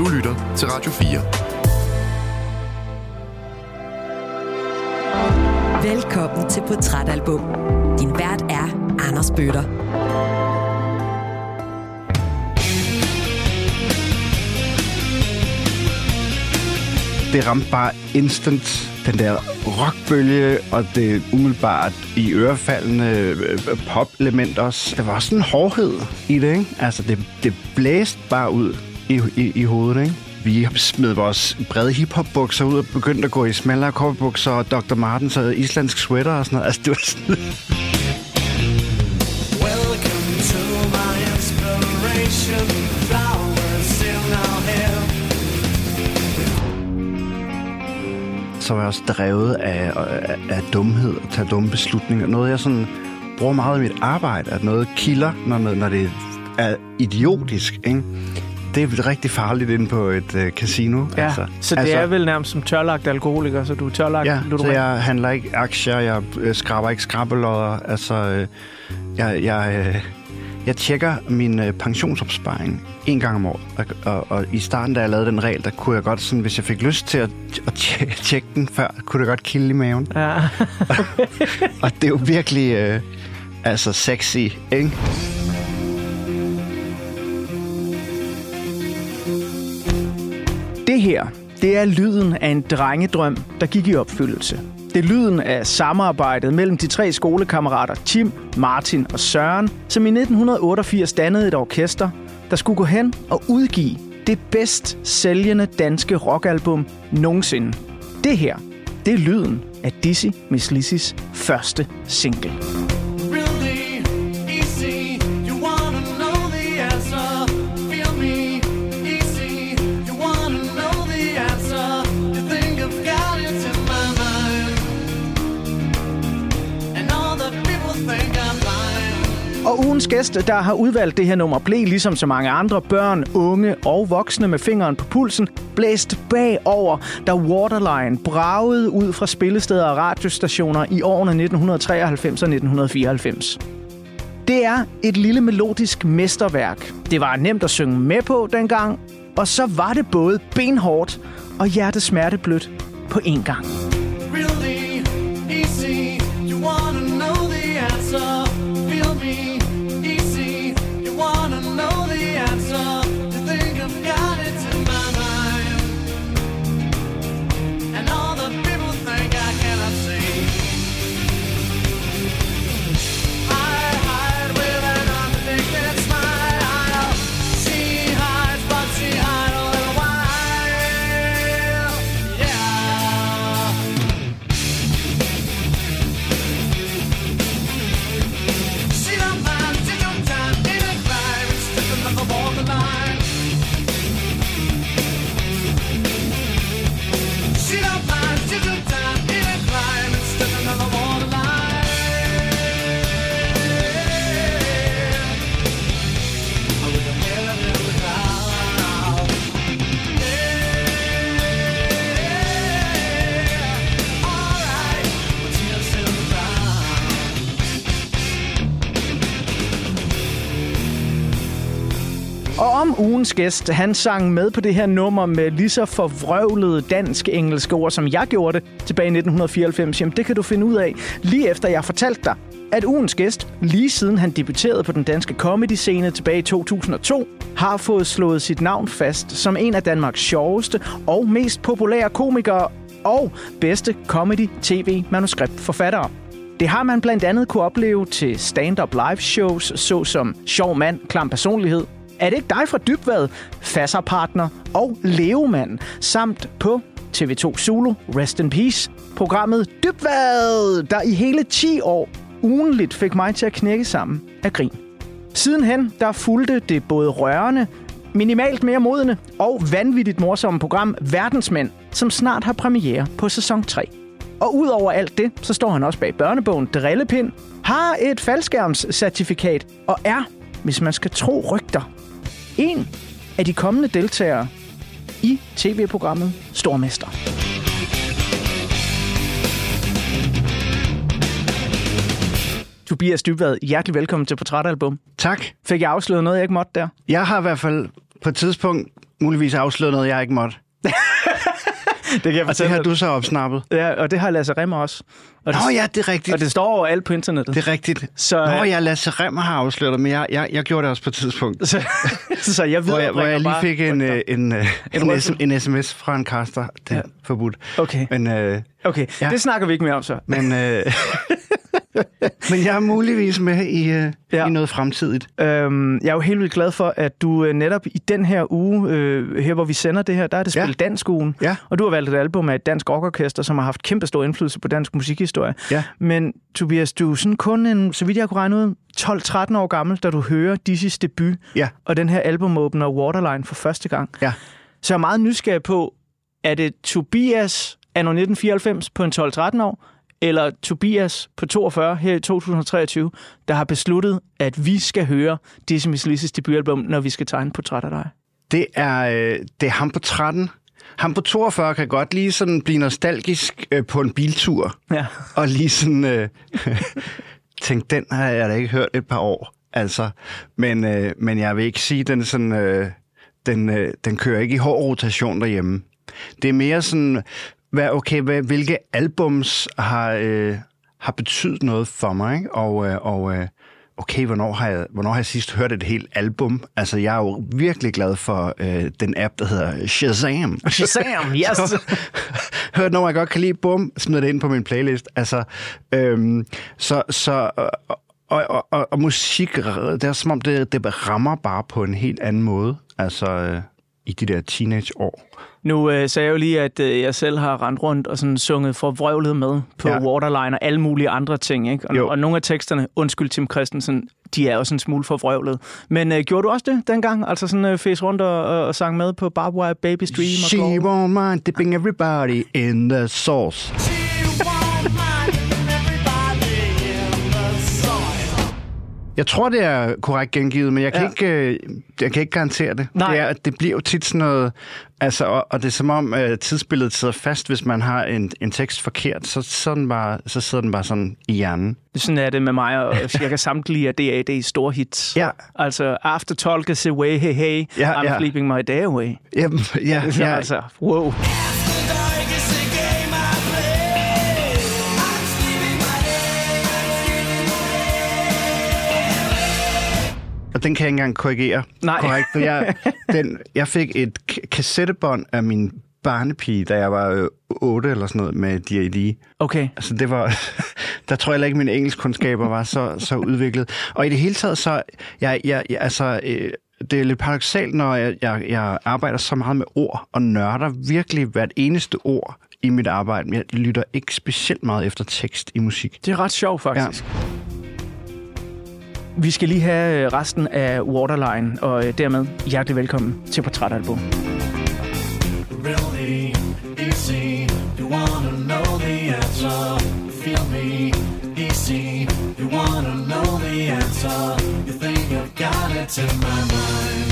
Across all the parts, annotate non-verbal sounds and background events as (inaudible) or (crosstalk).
Du lytter til Radio 4. Velkommen til Portrætalbum. Din vært er Anders Bøtter. Det ramte bare instant den der rockbølge, og det umiddelbart i ørefaldende øh, pop-element også. Der var også en hårdhed i det, ikke? Altså, det, det blæste bare ud i, i, i hovedet, ikke? Vi smed vores brede hiphop-bukser ud og begyndte at gå i smallere korpebukser og Dr. Martens og islandsk sweater og sådan noget. Altså, det var sådan... Welcome to my inspiration. Flowers still now here. Så var jeg også drevet af, af, af dumhed og tage dumme beslutninger. Noget, jeg sådan bruger meget i mit arbejde, at noget kilder, når, når det er idiotisk, ikke? Det er rigtig farligt inde på et øh, casino. Ja, altså. så det altså, er vel nærmest som tørlagt alkoholiker, så du er tørlagt Ja, så jeg handler ikke aktier, jeg øh, skraber ikke skrabelodder. Altså, øh, jeg, jeg, øh, jeg tjekker min øh, pensionsopsparing en gang om året. Og, og, og i starten, da jeg lavede den regel, der kunne jeg godt, sådan, hvis jeg fik lyst til at, at tjekke, tjekke den før, kunne det godt kilde i maven. Ja. (laughs) og det er jo virkelig øh, altså sexy, ikke? Det her, det er lyden af en drengedrøm, der gik i opfyldelse. Det er lyden af samarbejdet mellem de tre skolekammerater Tim, Martin og Søren, som i 1988 dannede et orkester, der skulle gå hen og udgive det bedst sælgende danske rockalbum nogensinde. Det her, det er lyden af Dizzy Miss Lizzys første single. Ugens gæst, der har udvalgt det her nummer, blev ligesom så mange andre børn, unge og voksne med fingeren på pulsen, blæst bagover, da Waterline bragede ud fra spillesteder og radiostationer i årene 1993 og 1994. Det er et lille melodisk mesterværk. Det var nemt at synge med på dengang, og så var det både benhårdt og hjertesmerteblødt på én gang. Really easy, you wanna know the answer. Ugens gæst, han sang med på det her nummer med lige så forvrøvlede dansk-engelske ord, som jeg gjorde det tilbage i 1994. Jamen, det kan du finde ud af lige efter jeg fortalte dig, at ugens gæst, lige siden han debuterede på den danske comedy-scene tilbage i 2002, har fået slået sit navn fast som en af Danmarks sjoveste og mest populære komikere og bedste comedy-tv-manuskriptforfattere. Det har man blandt andet kunne opleve til stand-up live shows, såsom Sjov Mand, Klam Personlighed, er det ikke dig fra Dybvad, Fasserpartner og Levemand, samt på TV2 Zulu, Rest in Peace, programmet Dybvad, der i hele 10 år ugenligt fik mig til at knække sammen af grin. Sidenhen, der fulgte det både rørende, minimalt mere modne og vanvittigt morsomme program Verdensmænd, som snart har premiere på sæson 3. Og udover alt det, så står han også bag børnebogen Drillepind, har et faldskærmscertifikat og er, hvis man skal tro rygter, en af de kommende deltagere i tv-programmet Stormester. Tobias Dybvad, hjertelig velkommen til Portrætalbum. Tak. Fik jeg afsløret noget, jeg ikke måtte der? Jeg har i hvert fald på et tidspunkt muligvis afsløret noget, jeg ikke måtte. Det kan jeg Og det har du så opsnappet. Ja, og det har Lasse Remmer også. Og det, Nå ja, det er rigtigt. og det står overalt på internettet. Det er rigtigt. Så, Nå øh, ja, Lasse Remmer har afsløret det, men jeg, jeg, jeg gjorde det også på et tidspunkt. (laughs) Så, så jeg ved, Hvor jeg, hvor jeg lige fik en, øh, en, øh, En en, SM, en sms fra en kaster. Det er Ja. forbudt. Okay, Men, øh, okay. Ja. det snakker vi ikke mere om så. men, øh, (laughs) (laughs) men jeg er muligvis med i, øh, Ja. ja. i noget fremtidigt. Øhm, jeg er jo helt vildt glad for, at du øh, netop i den her uge, øh, her hvor vi sender det her, der er det Ja. Spil Dansk ugen. Ja. Og du har valgt et album af et dansk rockorkester, som har haft kæmpe stor indflydelse på dansk musikhistorie. Ja. Men Tobias, du er sådan kun en, så vidt jeg kunne regne ud, 12-13 år gammel, da du hører Dizzy's debut Ja. og den her albumåbner Waterline for første gang. Ja. Så jeg er meget nysgerrig på, er det Tobias anno 1994 på en 12-13 år, eller Tobias på 42 her i 2023, der har besluttet, at vi skal høre Miss Lizzy's debutalbum, når vi skal tegne portræt af dig? Det er, øh, det er ham på 13. Ham på 42 kan godt lige sådan blive nostalgisk øh, på en biltur. Ja. Og lige sådan øh, (laughs) tænke, den har jeg da ikke hørt et par år. Altså, men, øh, men jeg vil ikke sige, den sådan, øh, den, øh, den kører ikke i hård rotation derhjemme. Det er mere sådan, hvad, okay, hvad, hvilke albums har, øh, har betydet noget for mig, ikke? Og, øh, og øh, okay, hvornår har, jeg, hvornår har jeg sidst hørt et helt album? Altså, jeg er jo virkelig glad for øh, den app, der hedder Shazam. Shazam, (laughs) yes! Hørt noget, jeg godt kan lide, bum, smider det ind på min playlist. Altså, øhm, så, så og, og, og, og, og musik, det er som om, det, det rammer bare på en helt anden måde, altså øh, i de der teenageår. Nu øh, sagde jeg jo lige, at øh, jeg selv har rendt rundt og sådan sunget for vrøvlet med på ja. Waterline og alle mulige andre ting. Ikke? Og, Jo. og nogle af teksterne, undskyld Tim Christensen, de er sådan en smule for vrøvlet. Men øh, gjorde du også det dengang? Altså sådan øh, fæs rundt og, og, og sang med på Barbed Wire, Baby Stream og She Glory? won't mind dipping everybody in the sauce. Jeg tror, det er korrekt gengivet, men jeg kan, Ja. ikke, øh, jeg kan ikke garantere det. Nej. Det, er, det bliver jo tit sådan noget... Altså, og, og det er som om, at tidsbilledet sidder fast, hvis man har en, en tekst forkert, så, så, den bare, så sidder den bare sådan i hjernen. Sådan er det med mig og cirka samtlige af DAD's store hits. Ja. Altså, After Talk is away, hey hey, Ja, I'm ja. sleeping my day away. Jamen, ja, (laughs) Ja. ja, Altså, wow. Og den kan jeg ikke engang korrigere. Nej. Korrekt, for jeg, (laughs) den, jeg fik et k- kassettebånd af min barnepige, da jeg var øh, 8 eller sådan noget, med D.A.D. Okay. Altså det var, (laughs) der tror jeg heller ikke, mine engelskkundskaber var så, så udviklet. Og i det hele taget så, jeg, jeg, jeg, altså, øh, det er lidt paradoxalt, når jeg, jeg, jeg arbejder så meget med ord, og nørder virkelig hvert eneste ord i mit arbejde. Men Jeg lytter ikke specielt meget efter tekst i musik. Det er ret sjovt, faktisk. Ja. Vi skal lige have øh, resten af Waterline, og øh, dermed hjertelig velkommen til Portrætalbum. really easy. You wanna know the answer. Feel me easy. You wanna know the answer. You think I've got it in my mind.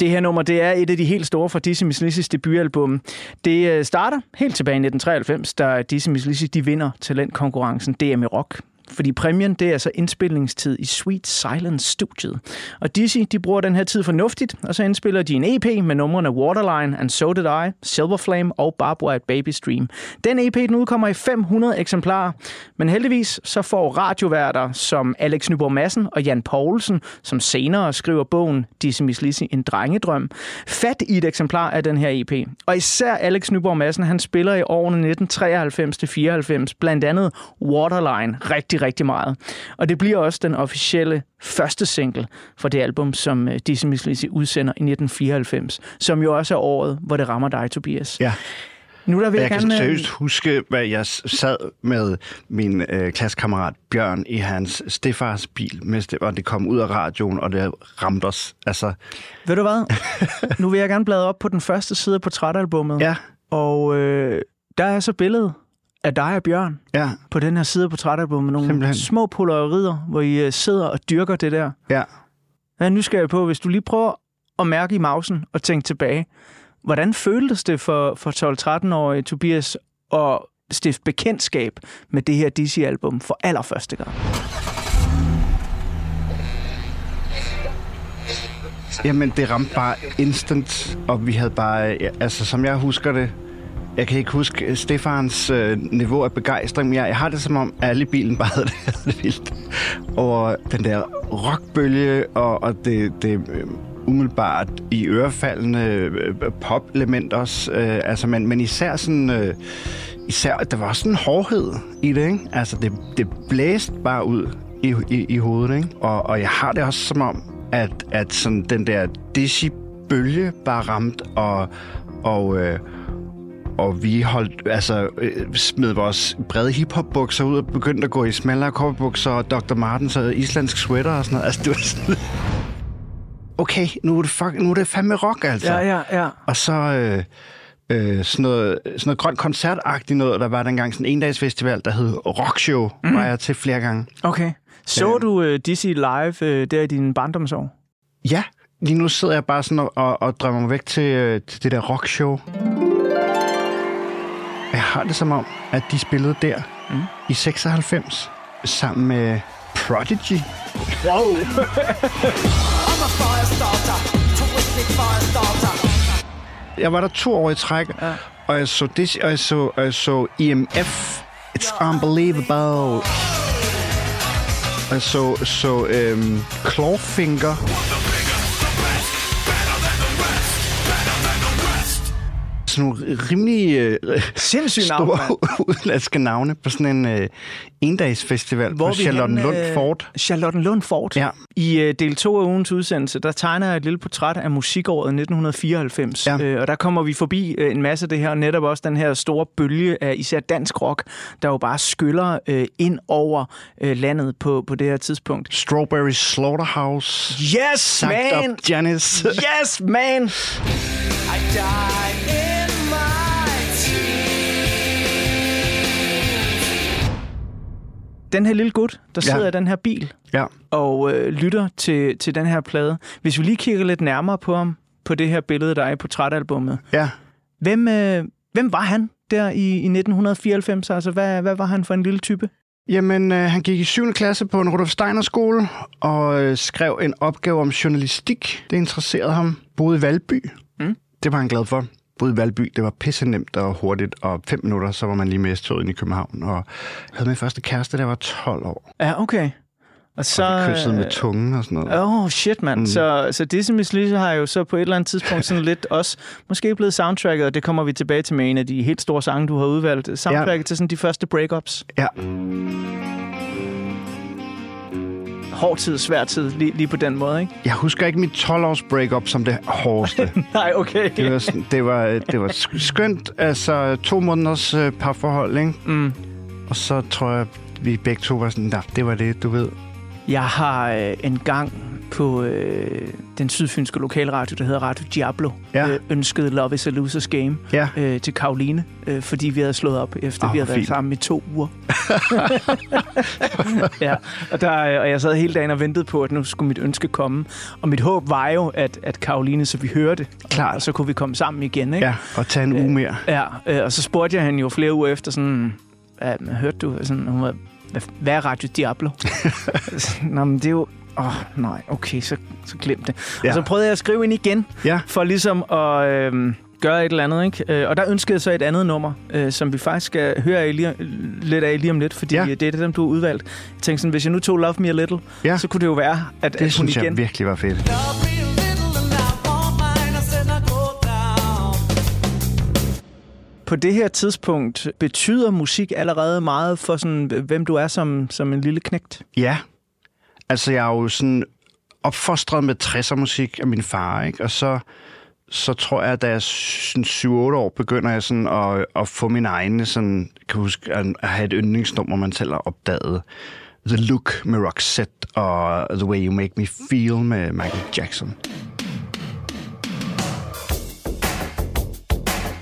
Det her nummer, det er et af de helt store fra Dizzy Miss Lizzy's debutalbum. Det øh, starter helt tilbage i 1993, da Dizzy Miss Lizzy de vinder talentkonkurrencen DM i Rock fordi præmien det er altså indspilningstid i Sweet Silence-studiet. Og Dizzy, de bruger den her tid fornuftigt, og så indspiller de en EP med numrene Waterline, And So Did I, Silver Flame og Barbed White Baby Stream. Den EP den udkommer i 500 eksemplarer, men heldigvis så får radioværter som Alex Nyborg Madsen og Jan Poulsen, som senere skriver bogen Dizzy Miss Lizzy, en drengedrøm, fat i et eksemplar af den her EP. Og især Alex Nyborg Madsen, han spiller i årene 1993-94 blandt andet Waterline rigtig, rigtig meget. Og det bliver også den officielle første single for det album, som øh, Dizzy Miss Lizzy udsender i 1994, som jo også er året, hvor det rammer dig, Tobias. Ja. Nu der vil Jeg jeg, kan gerne... øh, seriøst huske, hvad jeg sad med min øh, klassekammerat Bjørn i hans stefars bil, mens det, og det kom ud af radioen, og det ramte os. Altså, Ved du hvad? nu vil jeg gerne bladre op på den første side af portrætalbummet. ja, Og øh, der er så billedet af dig og Bjørn ja, på den her side af portrætalbummet. Nogle Simpelthen. små polarider, hvor I øh, sidder og dyrker det der. ja. Jeg er nysgerrig på, hvis du lige prøver at mærke i mausen og tænke tilbage. Hvordan føltes det for, for 12-13-årige Tobias at stifte bekendtskab med det her Dizzy-album for allerførste gang? Jamen, det ramte bare instant, og vi havde bare, ja, altså som jeg husker det, jeg kan ikke huske øh, Stefans øh, niveau af begejstring, men jeg, jeg har det som om, alle i bilen bare havde det, (laughs) det vildt over den der rockbølge, og, og det, det øh, umiddelbart i ørefaldende øh, pop-element også, øh, altså, men, men især sådan... Øh, Især, der var sådan en hårdhed i det, ikke? Altså, det, det blæste bare ud i, i, i hovedet, ikke? Og, og jeg har det også som om, at, at sådan den der Dizzy-bølge bare ramt, og, og, øh, og vi holdt, altså, øh, smed vores brede hiphop-bukser ud og begyndte at gå i smallere korpebukser og Dr. Martens og islandsk sweater og sådan noget. Altså, det var sådan... Okay, nu er det, fuck, nu er det fandme rock, altså. ja, ja. Og så øh, øh, sådan, noget, sådan noget grønt koncertagtigt noget, der var dengang sådan en endagsfestival, der hed Rockshow, mm. var jeg til flere gange. Okay. Så Ja. du uh, Dizzy live uh, der i din barndomsår? Ja, lige nu sidder jeg bare sådan og, og, og drømmer mig væk til, øh, til det der rockshow. Jeg har det som om, at de spillede der mm. i 96 sammen med Prodigy. Wow. (laughs) Jeg var der to år i træk, ja. og jeg så det, og jeg så, og jeg så EMF. It's unbelievable. Og jeg så, så øhm, Clawfinger. Sådan nogle rimelig øh, navn, mand. store udlandske navne på sådan en øh, endagsfestival Hvor på Charlottenlund øh, Fort. Charlottenlund Fort. Ja. I øh, del 2 af ugens udsendelse, der tegner jeg et lille portræt af musikåret 1994. Ja. Øh, og der kommer vi forbi øh, en masse af det her, og netop også den her store bølge af især dansk rock, der jo bare skyller øh, ind over øh, landet på, på det her tidspunkt. Strawberry Slaughterhouse. Yes, Sagt man! Janice. Yes, man! Den her lille gut, der Ja. sidder i den her bil ja. og øh, lytter til, til den her plade. Hvis vi lige kigger lidt nærmere på ham, på det her billede, der er i portrætalbummet. ja. Hvem, øh, hvem var han der i, i 1994? Altså, hvad, hvad var han for en lille type? Jamen, øh, han gik i 7. klasse på en Rudolf Steiner skole og øh, skrev en opgave om journalistik. Det interesserede ham. Boede i Valby. Mm. Det var han glad for. Boede i Valby. Det var pisse nemt og hurtigt. Og fem minutter, så var man lige med toget ind i København. Og havde min første kæreste, der var 12 år. Ja, okay. Og så... Og vi kyssede med tungen og sådan noget. Åh, oh, shit, mand. Mm. Så, så Dizzy Lizzy har jo så på et eller andet tidspunkt sådan lidt også måske blevet soundtracket, og det kommer vi tilbage til med en af de helt store sange, du har udvalgt. Soundtracket ja. til sådan de første breakups. Ja. Hård tid, svær tid, lige, lige på den måde, ikke? Jeg husker ikke mit 12-års breakup som det hårdeste. (laughs) Nej, okay. Det var, sådan, det var, det var sk- skønt. Altså, to måneders øh, parforhold, ikke? Mm. Og så tror jeg, vi begge to var sådan, nah, det var det, du ved. Jeg har øh, en gang på øh, den sydfynske lokalradio, der hedder Radio Diablo, Ja. øh, ønsket Love is a Loser's Game Ja. øh, til Karoline, øh, fordi vi havde slået op, efter oh, vi havde hvor været fint. sammen i to uger. (laughs) (laughs) ja, og, der, øh, og jeg sad hele dagen og ventede på, at nu skulle mit ønske komme. Og mit håb var jo, at, at Karoline, så vi hørte, og, Klart. og så kunne vi komme sammen igen. Ikke? Ja, og tage en uge mere. Ja, øh, og så spurgte jeg hende jo flere uger efter sådan, hørte du? Sådan, hun var hvad, hvad er Radio Diablo? (laughs) Nå, men det er jo... Åh, oh, nej, okay, så, så glem det. Ja. Og så prøvede jeg at skrive ind igen, Ja. for ligesom at øh, gøre et eller andet, ikke? Øh, Og der ønskede jeg så et andet nummer, øh, som vi faktisk skal høre af lige, lidt af lige om lidt, fordi ja. Det er det, dem du har udvalgt. Jeg tænkte sådan, hvis jeg nu tog Love Me A Little, ja. Så kunne det jo være, at, Det at hun synes igen... jeg virkelig var fedt. På det her tidspunkt betyder musik allerede meget for sådan, hvem du er som, som en lille knægt. Ja. Altså, jeg er jo sådan opfostret med 60'er musik af min far, ikke? Og så, så tror jeg, da jeg er sådan 7-8 år, begynder jeg sådan at, at få min egne, sådan, kan huske, at, at have et yndlingsnummer, man selv har opdaget. The Look med Roxette og The Way You Make Me Feel med Michael Jackson.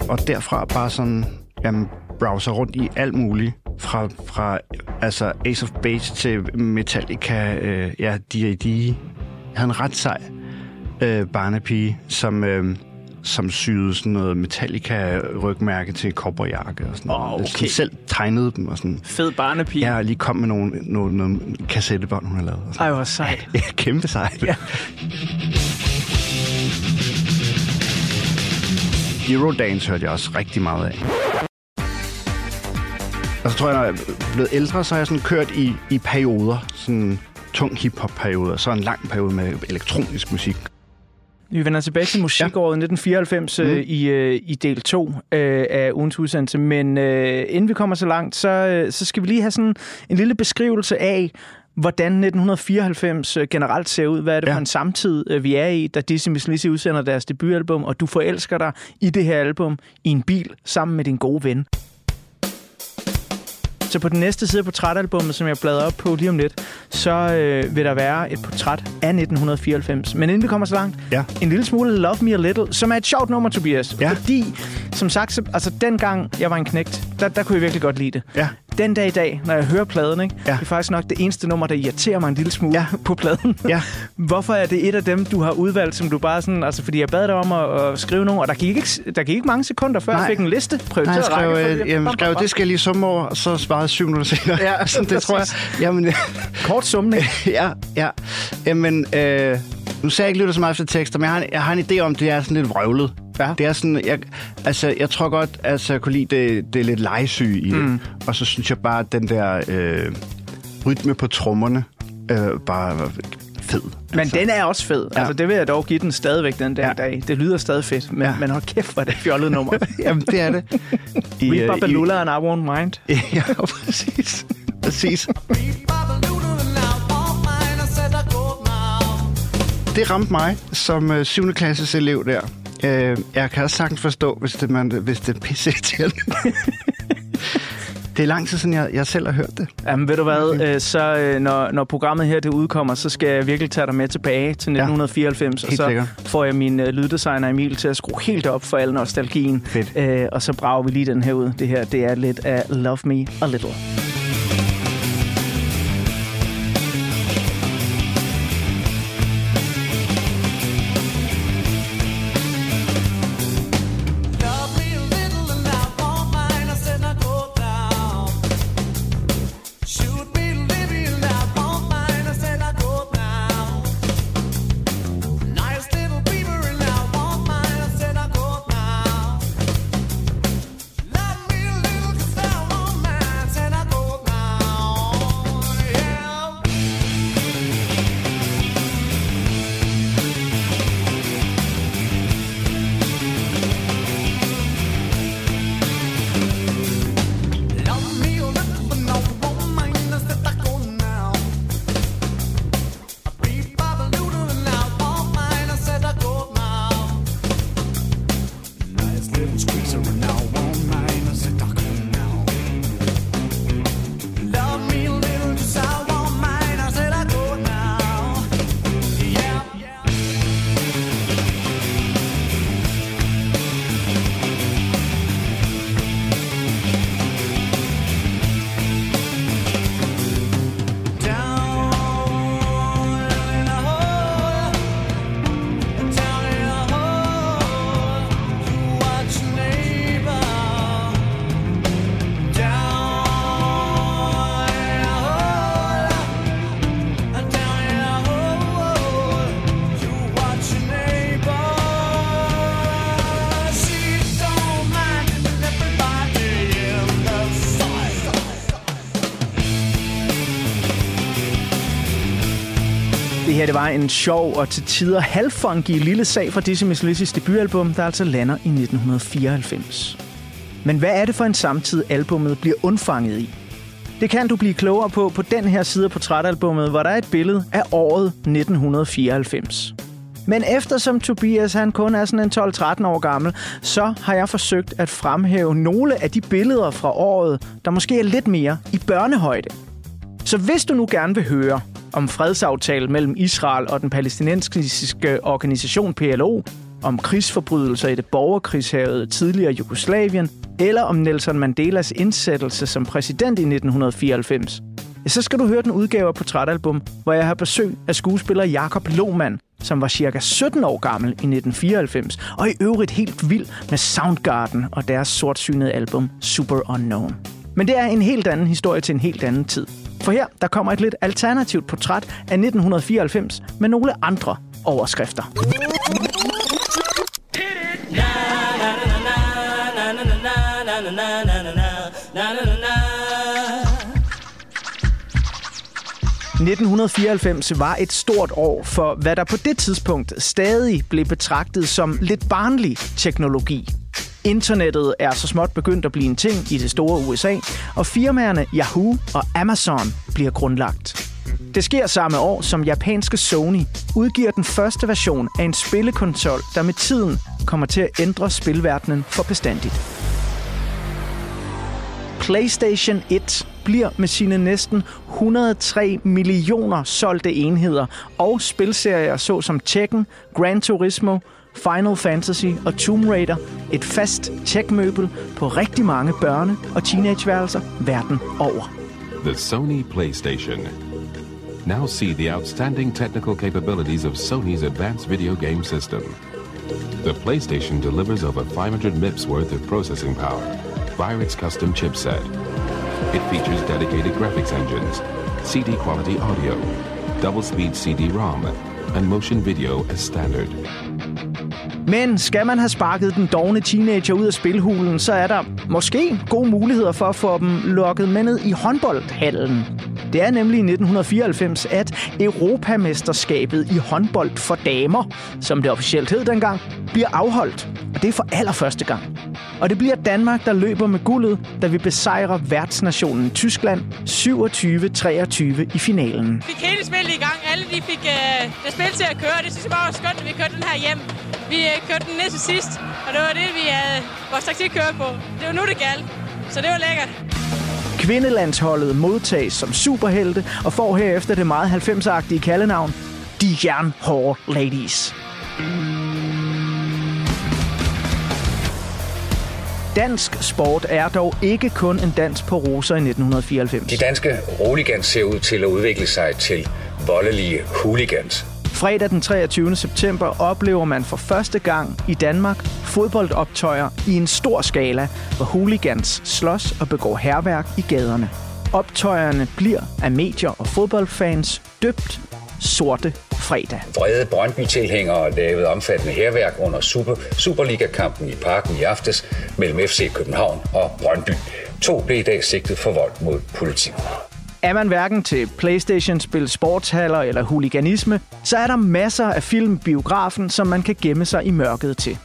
Og derfra bare sådan, jamen, browser rundt i alt muligt. Fra, fra altså Ace of Base til Metallica, øh, ja, D.A.D. Jeg havde en ret sej øh, barnepige, som, øh, som syede sådan noget Metallica-rygmærke til kobberjakke og sådan noget. okay. Sådan selv tegnede dem og sådan. Fed barnepige. Ja, og lige kom med nogle, nogle, nogle kassettebånd, hun har lavet. Og sådan. Ej, hvor sejt. (laughs) Ja, kæmpe sejt. Ja. Eurodance hørte jeg også rigtig meget af. Og så tror jeg, når jeg er blevet ældre, så har jeg sådan kørt i, i perioder. Sådan tung hiphop-perioder. Så en lang periode med elektronisk musik. Vi vender tilbage til musikåret 1994 mm. i, øh, i del 2 øh, af ugens udsendelse. Men øh, inden vi kommer så langt, så, øh, så skal vi lige have sådan en lille beskrivelse af, hvordan 1994 øh, generelt ser ud. Hvad er det ja. Ja. for en samtid, øh, vi er i, da Dizzy Miss Lizzy udsender deres debutalbum, og du forelsker dig i det her album i en bil sammen med din gode ven. Så på den næste side af portrætalbummet, som jeg bladrer op på lige om lidt, så øh, vil der være et portræt af 1994. Men inden vi kommer så langt, Ja. en lille smule Love Me A Little, som er et sjovt nummer, Tobias. Ja. Fordi, som sagt, så, altså dengang jeg var en knægt, der, der kunne jeg virkelig godt lide det. Ja. Den dag i dag, når jeg hører pladen, ikke, Ja. det er faktisk nok det eneste nummer, der irriterer mig en lille smule Ja. på pladen. Ja. (laughs) Hvorfor er det et af dem, du har udvalgt, som du bare sådan... Altså, fordi jeg bad dig om at, at skrive nogle, og der gik, ikke, der gik ikke mange sekunder, før Nej. jeg Nej. fik en liste. Nej, Prioriteret jeg skrev, øh, jamen, skrev, det skal jeg lige summe over, og så svarede syv minutter senere. Ja, (laughs) sådan, det tror jeg. Jamen, Kort sumning. (laughs) ja, ja. Jamen, øh, nu ser jeg ikke lytter så meget efter tekster, men jeg har, en- jeg har en idé om, det er sådan lidt vrøvlet. Ja. Det er sådan, jeg, altså, jeg tror godt, altså, jeg kunne lide det, det er lidt legesyge i det. Mm. Og så synes jeg bare, at den der øh, rytme på trommerne øh, bare var fed. Men den er også fed. Ja. Altså, det vil jeg dog give den stadigvæk den dag ja. Dag. Det lyder stadig fedt, men, ja. Men hold kæft, hvor er det et fjollet nummer. (laughs) Jamen, det er det. I, We øh, Babalula (laughs) and I Won't Mind. I, ja, præcis. præcis. I. I I. Det ramte mig som øh, 7. klasses elev der. Øh, jeg kan også sagtens forstå, hvis det, man, hvis det er pisse det er lang tid siden, jeg, jeg selv har hørt det. Jamen, ved du hvad, øh, så øh, når, når programmet her det udkommer, så skal jeg virkelig tage dig med tilbage til 1994, og helt så sikkert. får jeg min øh, lyddesigner Emil til at skrue helt op for al nostalgien. Fedt. Øh, og så brager vi lige den her ud. Det her, det er lidt af Love Me A Little. Var en sjov og til tider halvfunky lille sag fra Dizzy Miss Lizzys debutalbum, der altså lander i 1994. Men hvad er det for en samtid, albummet bliver undfanget i? Det kan du blive klogere på på den her side af portrætalbummet, hvor der er et billede af året 1994. Men eftersom Tobias han kun er sådan en 12-13 år gammel, så har jeg forsøgt at fremhæve nogle af de billeder fra året, der måske er lidt mere i børnehøjde. Så hvis du nu gerne vil høre om fredsaftalen mellem Israel og den palæstinensiske organisation PLO, om krigsforbrydelser i det borgerkrigshavet tidligere Jugoslavien, eller om Nelson Mandelas indsættelse som præsident i 1994, så skal du høre den udgave af Portrætalbum, hvor jeg har besøg af skuespiller Jakob Lohmann, som var cirka 17 år gammel i 1994, og i øvrigt helt vild med Soundgarden og deres sortsynede album Super Unknown. Men det er en helt anden historie til en helt anden tid. For her der kommer et lidt alternativt portræt af 1994 med nogle andre overskrifter. ...1994 var et stort år for, hvad der på det tidspunkt stadig blev betragtet som lidt barnlig teknologi. Internettet er så småt begyndt at blive en ting i det store USA, og firmaerne Yahoo og Amazon bliver grundlagt. Det sker samme år, som japanske Sony udgiver den første version af en spillekonsol, der med tiden kommer til at ændre spilverdenen for bestandigt. PlayStation 1 bliver med sine næsten 103 millioner solgte enheder og spilserier såsom Tekken, Gran Turismo, Final Fantasy og Tomb Raider et fast tech-møbel på rigtig mange børne- og teenageværelser verden over. The Sony PlayStation. Now see the outstanding technical capabilities of Sony's advanced video game system. The PlayStation delivers over 500 MIPS worth of processing power via its custom chipset. It features dedicated graphics engines, CD quality audio, double speed CD-ROM, and motion video as standard. Men skal man have sparket den dogne teenager ud af spilhulen, så er der måske gode muligheder for at få dem lukket med ned i håndboldhallen. Det er nemlig i 1994, at Europamesterskabet i håndbold for damer, som det officielt hed dengang, bliver afholdt. Og det er for allerførste gang. Og det bliver Danmark, der løber med guldet, da vi besejrer værtsnationen Tyskland 27-23 i finalen. fik hele spillet i gang. Alle de fik uh, det spil til at køre. Det synes jeg bare var skønt, at vi kørte den her hjem. Vi uh, kørte den næste sidst, og det var det, vi havde vores taktik kørt på. Det var nu, det galt. Så det var lækkert. Kvindelandsholdet modtages som superhelte og får herefter det meget 90-agtige kaldenavn De Jernhårde Ladies. Dansk sport er dog ikke kun en dans på roser i 1994. De danske roligans ser ud til at udvikle sig til voldelige hooligans. Fredag den 23. september oplever man for første gang i Danmark fodboldoptøjer i en stor skala, hvor hooligans slås og begår herværk i gaderne. Optøjerne bliver af medier og fodboldfans døbt Sorte Fredag. Vrede Brøndby-tilhængere lavede omfattende herværk under Super, Superliga-kampen i parken i aftes mellem FC København og Brøndby. To blev i dag sigtet for vold mod politiet. Er man hverken til Playstation-spil, sportshaller eller huliganisme, så er der masser af film biografen, som man kan gemme sig i mørket til.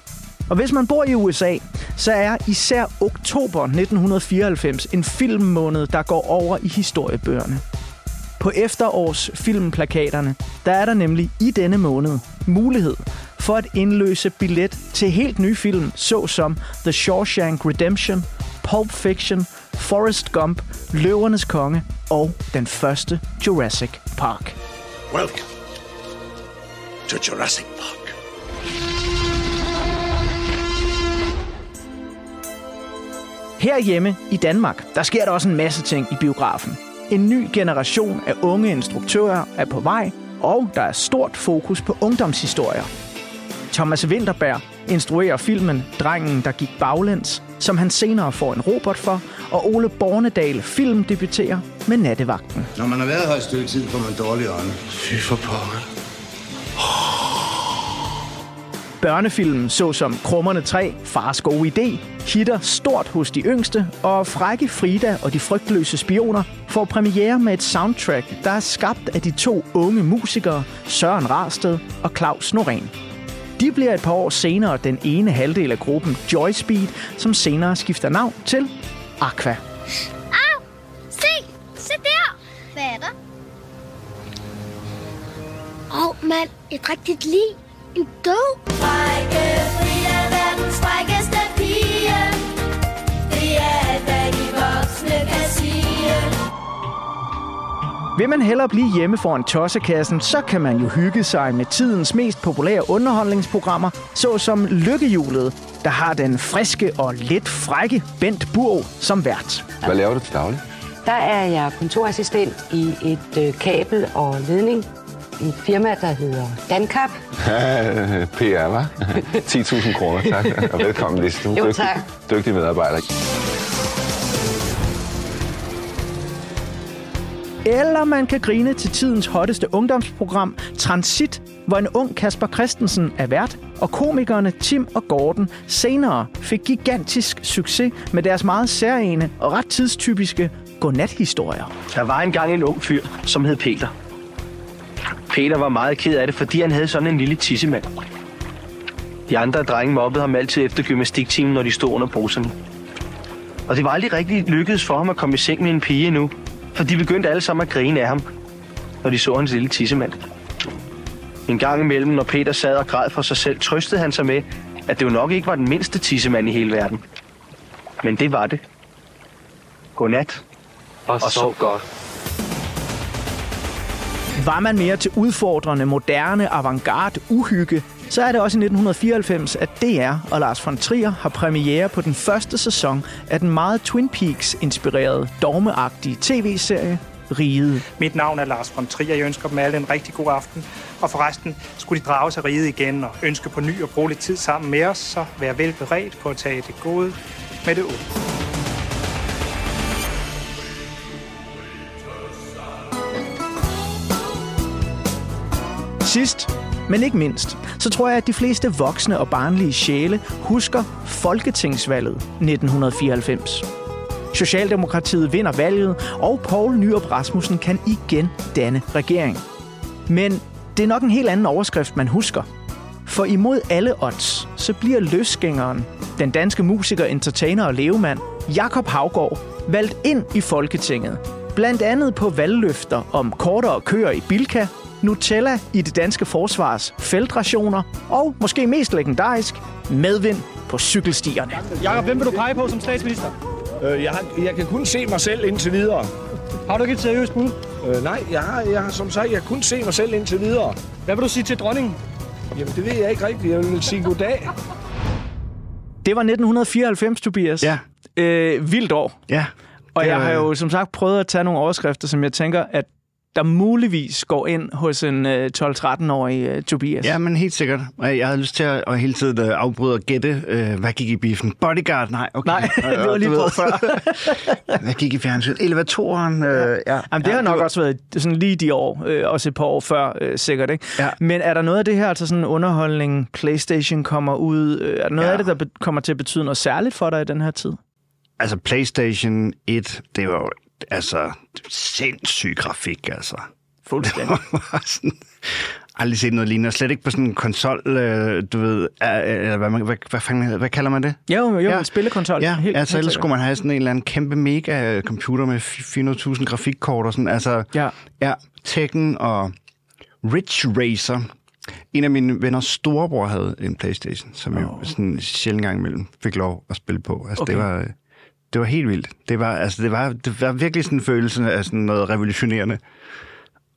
Og hvis man bor i USA, så er især oktober 1994 en filmmåned, der går over i historiebøgerne. På efterårs filmplakaterne, der er der nemlig i denne måned mulighed for at indløse billet til helt nye film, såsom The Shawshank Redemption, Pulp Fiction, Forrest Gump, Løvernes Konge og den første Jurassic Park. Welcome to Jurassic Park. Herhjemme i Danmark, der sker der også en masse ting i biografen. En ny generation af unge instruktører er på vej, og der er stort fokus på ungdomshistorier. Thomas Winterberg instruerer filmen Drengen, der gik baglæns, som han senere får en robot for, og Ole Bornedal filmdebuterer med Nattevagten. Når man har været her et stykke tid, får man dårlig ånde. Fy for pokker. Børnefilm såsom Krummerne 3, Fars gode idé, hitter stort hos de yngste, og Frække Frida og de frygtløse spioner får premiere med et soundtrack, der er skabt af de to unge musikere, Søren Rarsted og Claus Norén. De bliver et par år senere den ene halvdel af gruppen Joy Speed, som senere skifter navn til Aqua. Au! Se! Se der! Hvad er der? Åh, oh, mand. Et rigtigt lig. En død. Frække Frida, verdens frækkeste pige. Vil man hellere blive hjemme foran tossekassen, så kan man jo hygge sig med tidens mest populære underholdningsprogrammer, såsom Lykkehjulet, der har den friske og lidt frække Bent Burg som vært. Hvad laver du til daglig? Der er jeg kontorassistent i et øh, kabel- og ledning i et firma, der hedder Dancap. (laughs) PR, hva'? (laughs) 10.000 kroner, tak. Og velkommen, Lise. Du er Jo, tak. dygtig medarbejder. Eller man kan grine til tidens hotteste ungdomsprogram, Transit, hvor en ung Kasper Christensen er vært, og komikerne Tim og Gordon senere fik gigantisk succes med deres meget særlige og ret tidstypiske godnathistorier. Der var engang en ung fyr, som hed Peter. Peter var meget ked af det, fordi han havde sådan en lille tissemand. De andre drenge mobbede ham altid efter gymnastiktimen, når de stod under poserne. Og det var aldrig rigtig lykkedes for ham at komme i seng med en pige endnu, for de begyndte alle sammen at grine af ham, når de så hans lille tissemand. En gang imellem, når Peter sad og græd for sig selv, trøstede han sig med, at det jo nok ikke var den mindste tissemand i hele verden. Men det var det. Godnat. Og, og sov godt. Var man mere til udfordrende, moderne, avantgarde, uhygge, så er det også i 1994, at DR og Lars von Trier har premiere på den første sæson af den meget Twin Peaks-inspirerede, dogmeagtige tv-serie Riget. Mit navn er Lars von Trier. Jeg ønsker dem alle en rigtig god aften. Og forresten, skulle de drage sig riget igen og ønske på ny at bruge lidt tid sammen med os, så vær velberedt på at tage det gode med det onde. Sidst, men ikke mindst, så tror jeg, at de fleste voksne og barnlige sjæle husker Folketingsvalget 1994. Socialdemokratiet vinder valget, og Poul Nyrup Rasmussen kan igen danne regering. Men det er nok en helt anden overskrift, man husker. For imod alle odds, så bliver løsgængeren, den danske musiker, entertainer og levemand, Jakob Havgård, valgt ind i Folketinget. Blandt andet på valgløfter om kortere køer i Bilka, Nutella i det danske forsvars feltrationer og, måske mest legendarisk, medvind på cykelstierne. Jakob, hvem vil du pege på som statsminister? Øh, jeg, jeg kan kun se mig selv indtil videre. Har du ikke et seriøst bud? Øh, nej, jeg har, jeg har som sagt, jeg kan kun se mig selv indtil videre. Hvad vil du sige til dronningen? Jamen, det ved jeg ikke rigtigt. Jeg vil sige goddag. Det var 1994, Tobias. Ja. Øh, vildt år. Ja. Og jeg har jo som sagt prøvet at tage nogle overskrifter, som jeg tænker, at der muligvis går ind hos en øh, 12-13-årig øh, Tobias. Ja, men helt sikkert. Jeg havde lyst til at, at hele tiden øh, afbryde og gætte, øh, hvad gik i biffen. Bodyguard? Nej, okay. Nej, (laughs) det var lige på før. (laughs) hvad gik i fjernsynet? Elevatoren? Øh, ja. Jamen, det ja, har nok du- også været sådan lige de år, øh, også et par år før, øh, sikkert. Ikke? Ja. Men er der noget af det her, altså sådan underholdning, Playstation kommer ud, øh, er der noget Ja. af det, der kommer til at betyde noget særligt for dig i den her tid? Altså, PlayStation 1, det var jo altså sindssyg grafik, altså. Fuldstændig. (laughs) Sådan, aldrig set noget lignende. Slet ikke på sådan en konsol, øh, du ved, øh, eller hvad, hvad, hvad, fanden, hvad kalder man det? Jo, jo, en spillekonsol. Ja, Helt- altså helt ellers skulle man have sådan en eller anden kæmpe mega computer med 400.000 grafikkort og sådan. Altså, ja. ja, Tekken og Ridge Racer. En af mine venners storebror havde en Playstation, som jeg sådan sjældent gang imellem fik lov at spille på. Altså, Okay. det var... Det var helt vildt. Det var, altså, det var, det var virkelig sådan en følelse af sådan noget revolutionerende.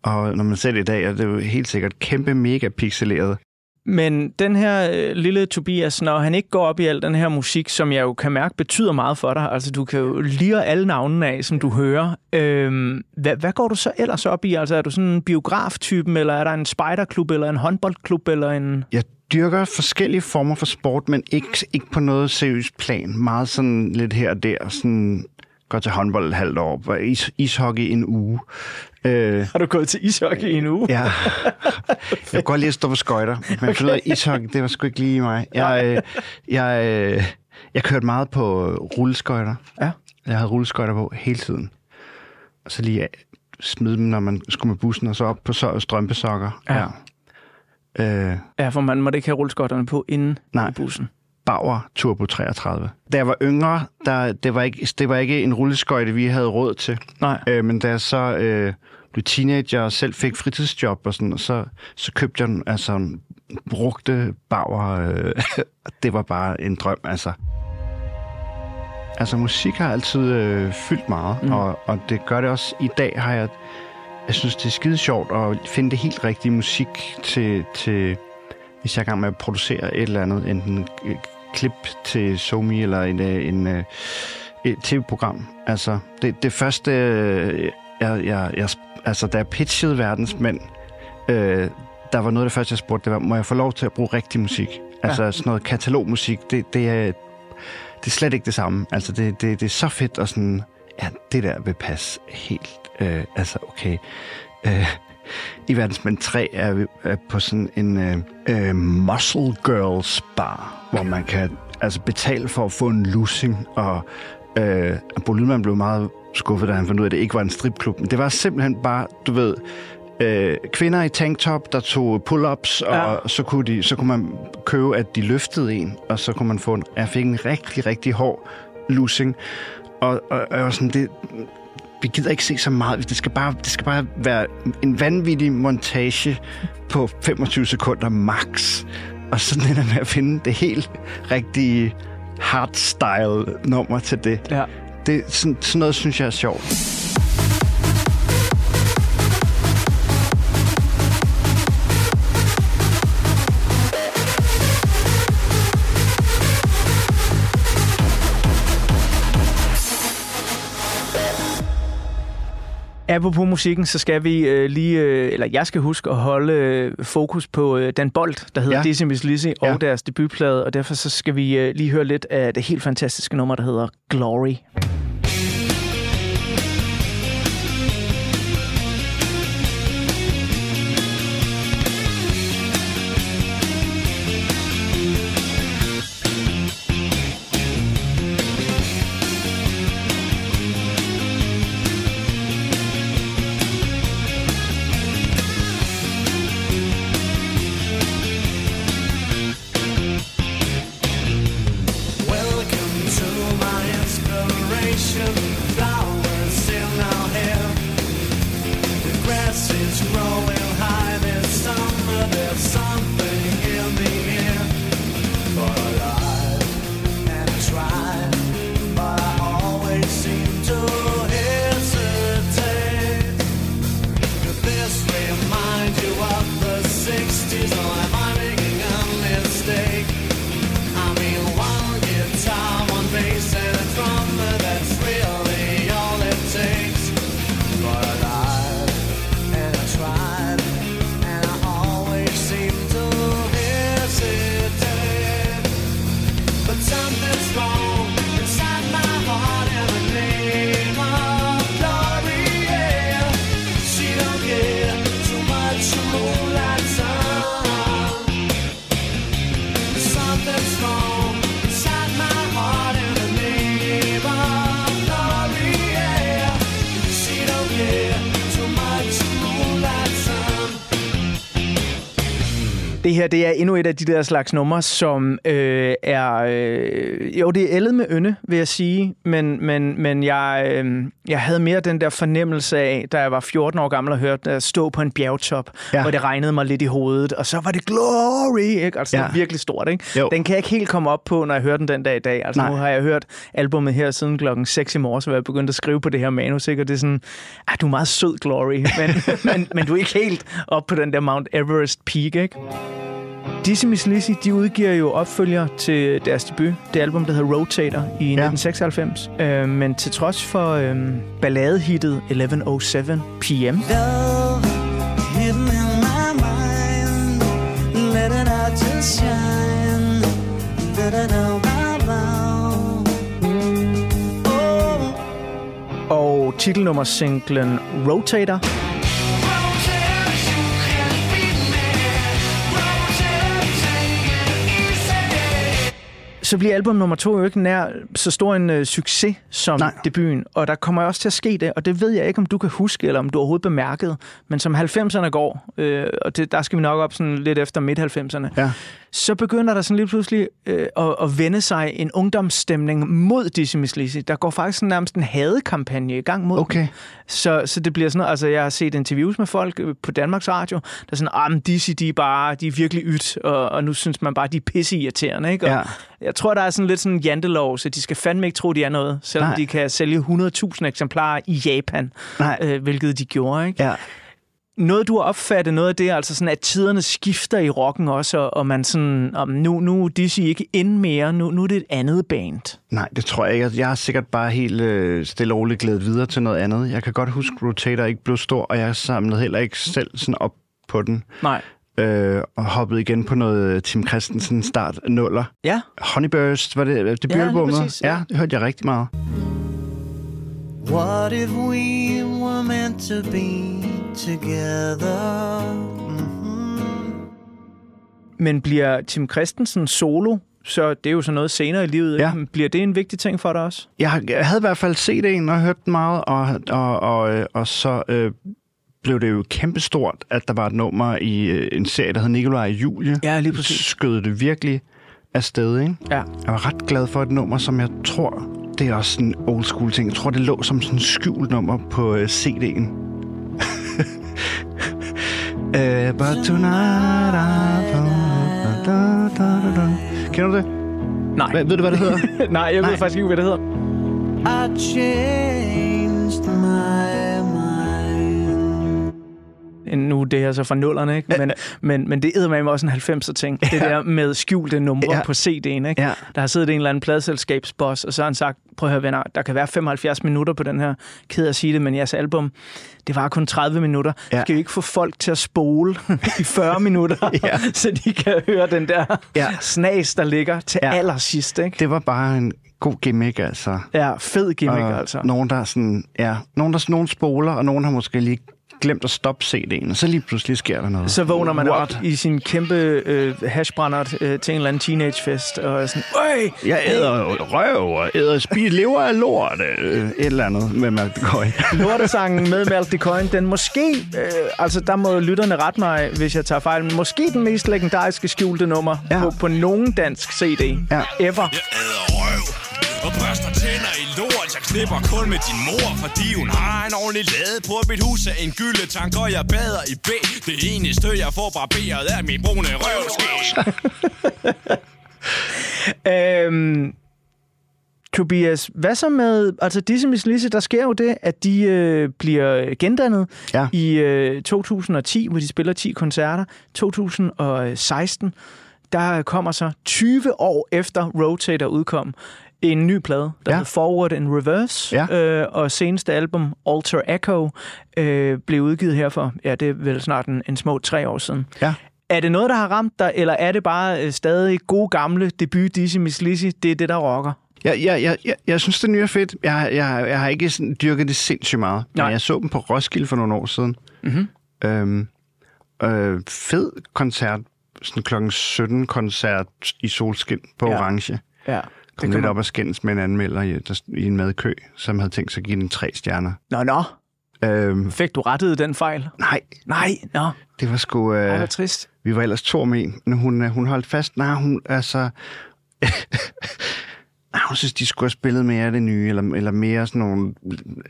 Og når man ser det i dag, er det jo helt sikkert kæmpe mega pixeleret. Men den her øh, lille Tobias, når han ikke går op i al den her musik, som jeg jo kan mærke betyder meget for dig, altså du kan jo lire alle navnene af, som du hører. Øhm, hvad, hvad går du så ellers op i? Altså er du sådan en biograftypen, eller er der en spejderklub, eller en håndboldklub, eller en... Jeg dyrker forskellige former for sport, men ikke, ikke på noget seriøst plan. Meget sådan lidt her og der. Sådan, går til håndbold et halvt år, var is, ishockey en uge. Øh, Har du gået til ishockey i en uge? Ja. Jeg kunne godt lide at stå på skøjter, men jeg ishockey, det var sgu ikke lige mig. Jeg, øh, jeg, øh, jeg kørte meget på rulleskøjter. Ja. Jeg havde rulleskøjter på hele tiden. og så lige smide dem, når man skulle med bussen, og så op på strømpesokker. Ja. ja. Øh, Ja, for man måtte ikke have rulleskotterne på inden Nej. i bussen. Bauer Turbo 33. Da jeg var yngre, der, det, var ikke, det var ikke en rulleskøjte, vi havde råd til. Nej. Øh, men da jeg så øh, blev teenager og selv fik fritidsjob og sådan, så, så købte jeg en, altså, en brugte Bauer. Øh, (laughs) det var bare en drøm, altså. Altså, musik har altid øh, fyldt meget, mm. og, og det gør det også i dag, har jeg... Jeg synes, det er skide sjovt at finde det helt rigtige musik til, til hvis jeg er i gang med at producere et eller andet, enten et klip til Somi eller en, øh, en, øh, et tv-program. Altså, det, det første, øh, jeg, jeg, jeg, altså, da jeg pitchede verdensmænd, øh, der var noget af det første, jeg spurgte, det var, må jeg få lov til at bruge rigtig musik? Altså, Ja. sådan noget katalogmusik, det, det, er, det er slet ikke det samme. Altså, det, det, det er så fedt, og sådan, ja, det der vil passe helt, øh, altså, okay. Øh, i Verdensmænd 3 er vi er på sådan en øh, øh, Muscle Girls bar, hvor man kan altså betale for at få en lussing, og øh, Bo Lydman blev meget skuffet, da han fandt ud af, at det ikke var en stripklub. Men det var simpelthen bare, du ved, øh, kvinder i tanktop, der tog pull-ups, og Ja. så, kunne de, så kunne man købe, at de løftede en, og så kunne man få en, jeg fik en rigtig, rigtig hård lussing. Og, og, og sådan, det, vi gider ikke se så meget. Det skal bare, det skal bare være en vanvittig montage på 25 sekunder max. Og sådan ender med at finde det helt rigtige hardstyle nummer til det. Ja. det sådan, sådan noget synes jeg er sjovt. Apropos musikken, så skal vi øh, lige, øh, eller jeg skal huske at holde øh, fokus på øh, den bold, der hedder Ja. Dizzy Miss Lizzy, og Ja. deres debutplade, og derfor så skal vi øh, lige høre lidt af det helt fantastiske nummer, der hedder Glory. Welcome her, det er endnu et af de der slags numre, som øh, er... Øh, jo, det er ældet med ynde, vil jeg sige, men, men, men jeg, øh, jeg havde mere den der fornemmelse af, da jeg var 14 år gammel og hørte at stå på en bjergtop, ja. Hvor det regnede mig lidt i hovedet, og så var det glory, ikke? Altså, ja. Virkelig stort, ikke? Jo. Den kan jeg ikke helt komme op på, når jeg hører den den dag i dag. Altså, Nej. nu har jeg hørt albumet her siden klokken 6 i morges, hvor jeg begyndte at skrive på det her manus, ikke? Og det er sådan, ah, du er meget sød, Glory, (laughs) men, men, men du er ikke helt op på den der Mount Everest peak, ikke? Dizzy Miss Lizzy, de udgiver jo opfølger til deres debut, det album, der hedder Rotator i 1996. Øh, men til trods for øh, balladehittet 1107 PM, Love hidden in Så bliver album nummer to jo ikke nær så stor en øh, succes som Nej. debuten, og der kommer også til at ske det, og det ved jeg ikke, om du kan huske, eller om du overhovedet bemærkede, men som 90'erne går, øh, og det, der skal vi nok op sådan lidt efter midt-90'erne, Ja. Så begynder der sådan lige pludselig øh, at, at vende sig en ungdomsstemning mod Dizzy Miss Lizzy. Der går faktisk sådan nærmest en hadekampagne i gang mod Okay. dem. Så, så det bliver sådan noget, altså jeg har set interviews med folk øh, på Danmarks Radio, der er sådan, ah, men Dizzy, de er bare, de er virkelig ydt, og, og nu synes man bare, de er pisseirriterende, ikke? Og Ja. Jeg tror, der er sådan lidt sådan en jantelov, så de skal fandme ikke tro, de er noget, selvom Nej. de kan sælge 100.000 eksemplarer i Japan, Nej. øh, hvilket de gjorde, ikke? Ja. Noget, du har opfattet, noget af det, altså sådan, at tiderne skifter i rocken også, og, og man sådan, om nu, nu er Dizzy ikke ind mere, nu, nu er det et andet band. Nej, det tror jeg ikke. Jeg har sikkert bare helt øh, stille og roligt glædet videre til noget andet. Jeg kan godt huske, at Rotator ikke blev stor, og jeg samlede heller ikke selv sådan op på den. Nej. Øh, og hoppede igen på noget Tim Christensen start nuller. Ja. Honeyburst, var det debutalbummet? præcis, ja. ja, det hørte jeg rigtig meget. What if we were meant to be together? Men bliver Tim Christensen solo, så det er jo sådan noget senere i livet, Ja. ikke? bliver det en vigtig ting for dig også? Jeg havde i hvert fald set en og hørt den meget, og, og, og, øh, og så øh, blev det jo kæmpestort, at der var et nummer i øh, en serie, der hed Nikolaj og Julie. Ja, lige præcis. Skød det virkelig afsted, ikke? Ja. Jeg var ret glad for et nummer, som jeg tror, det er også sådan en old school ting. Jeg tror, det lå som sådan en skjult nummer på øh, CD'en. uh, (laughs) but tonight I da, da, da, da. Kender du det? Nej. Hvad, ved du, hvad det hedder? (laughs) Nej, jeg ved Nej. faktisk ikke, hvad det hedder. I Nu det her så fra nullerne, ikke? Men, men, men det er med også en 90'er ting. Det der med skjulte numre Ja. på CD'en, ikke? Ja. Der har siddet en eller anden pladselskabsboss, og så har han sagt, prøv at høre venner, der kan være 75 minutter på den her, ked at sige det, men jeres album, det var kun 30 minutter. Ja. Skal vi ikke få folk til at spole (laughs) i 40 minutter, (laughs) Ja. så de kan høre den der Ja. snas, der ligger til Ja. allersidst, ikke? Det var bare en god gimmick, altså. Ja, fed gimmick, og altså. Nogen, der er sådan, ja, nogen, der nogen spoler, og nogen har måske lige glemt at stoppe CD'en, og så lige pludselig sker der noget. Så vågner man What? op i sin kæmpe øh, hashbrændert øh, til en eller anden teenagefest, og er sådan, Øj! Jeg æder røv, og æder spis, lever af lort, øh, et eller andet med Malk Coy. (laughs) Lortesangen med Malk de Coin, den måske, øh, altså der må lytterne rette mig, hvis jeg tager fejl, men måske den mest legendariske skjulte nummer ja. på, på nogen dansk CD Ja. ever. Jeg æder røv og børster tænder i lort. Jeg knipper kun med din mor, fordi hun har en ordentlig lade på mit hus af en gyldetank, og jeg bader i B. Det eneste, jeg får barberet er min brune røvskæg. (laughs) Øhm, Tobias, hvad så med, altså Dizzy Miss Lizzy, der sker jo det, at de øh, bliver gendannet Ja. i øh, 2010, hvor de spiller 10 koncerter. 2016, der kommer så 20 år efter Rotator udkom, en ny plade, der Ja. hedder Forward and Reverse, Ja. øh, og seneste album, Alter Echo, øh, blev udgivet her for, ja, det er vel snart en, en små tre år siden. Ja. Er det noget, der har ramt dig, eller er det bare øh, stadig god gamle debut Dizzy Miss Lizzy, det er det, der rocker? Jeg, jeg, jeg, jeg, jeg synes, det nye er fedt. Jeg, jeg, jeg har ikke sådan dyrket det sindssygt meget. Men Nej. jeg så dem på Roskilde for nogle år siden. Mhm. Øhm, øh, fed koncert. Sådan klokken 17 koncert i solskin på Ja. Orange. Ja. Kom lidt op og skændes med en anmelder i, der, i en madkø, som havde tænkt sig at give den tre stjerner. Nå, nå. Øhm, Fik du rettet den fejl? nej, Nej, nå. det var sgu... Øh, Ej, hvor trist. Vi var ellers to med en, men hun, øh, hun holdt fast. Nej, hun altså... (laughs) Nej, hun synes, de skulle have spillet mere af det nye, eller, eller mere sådan nogle,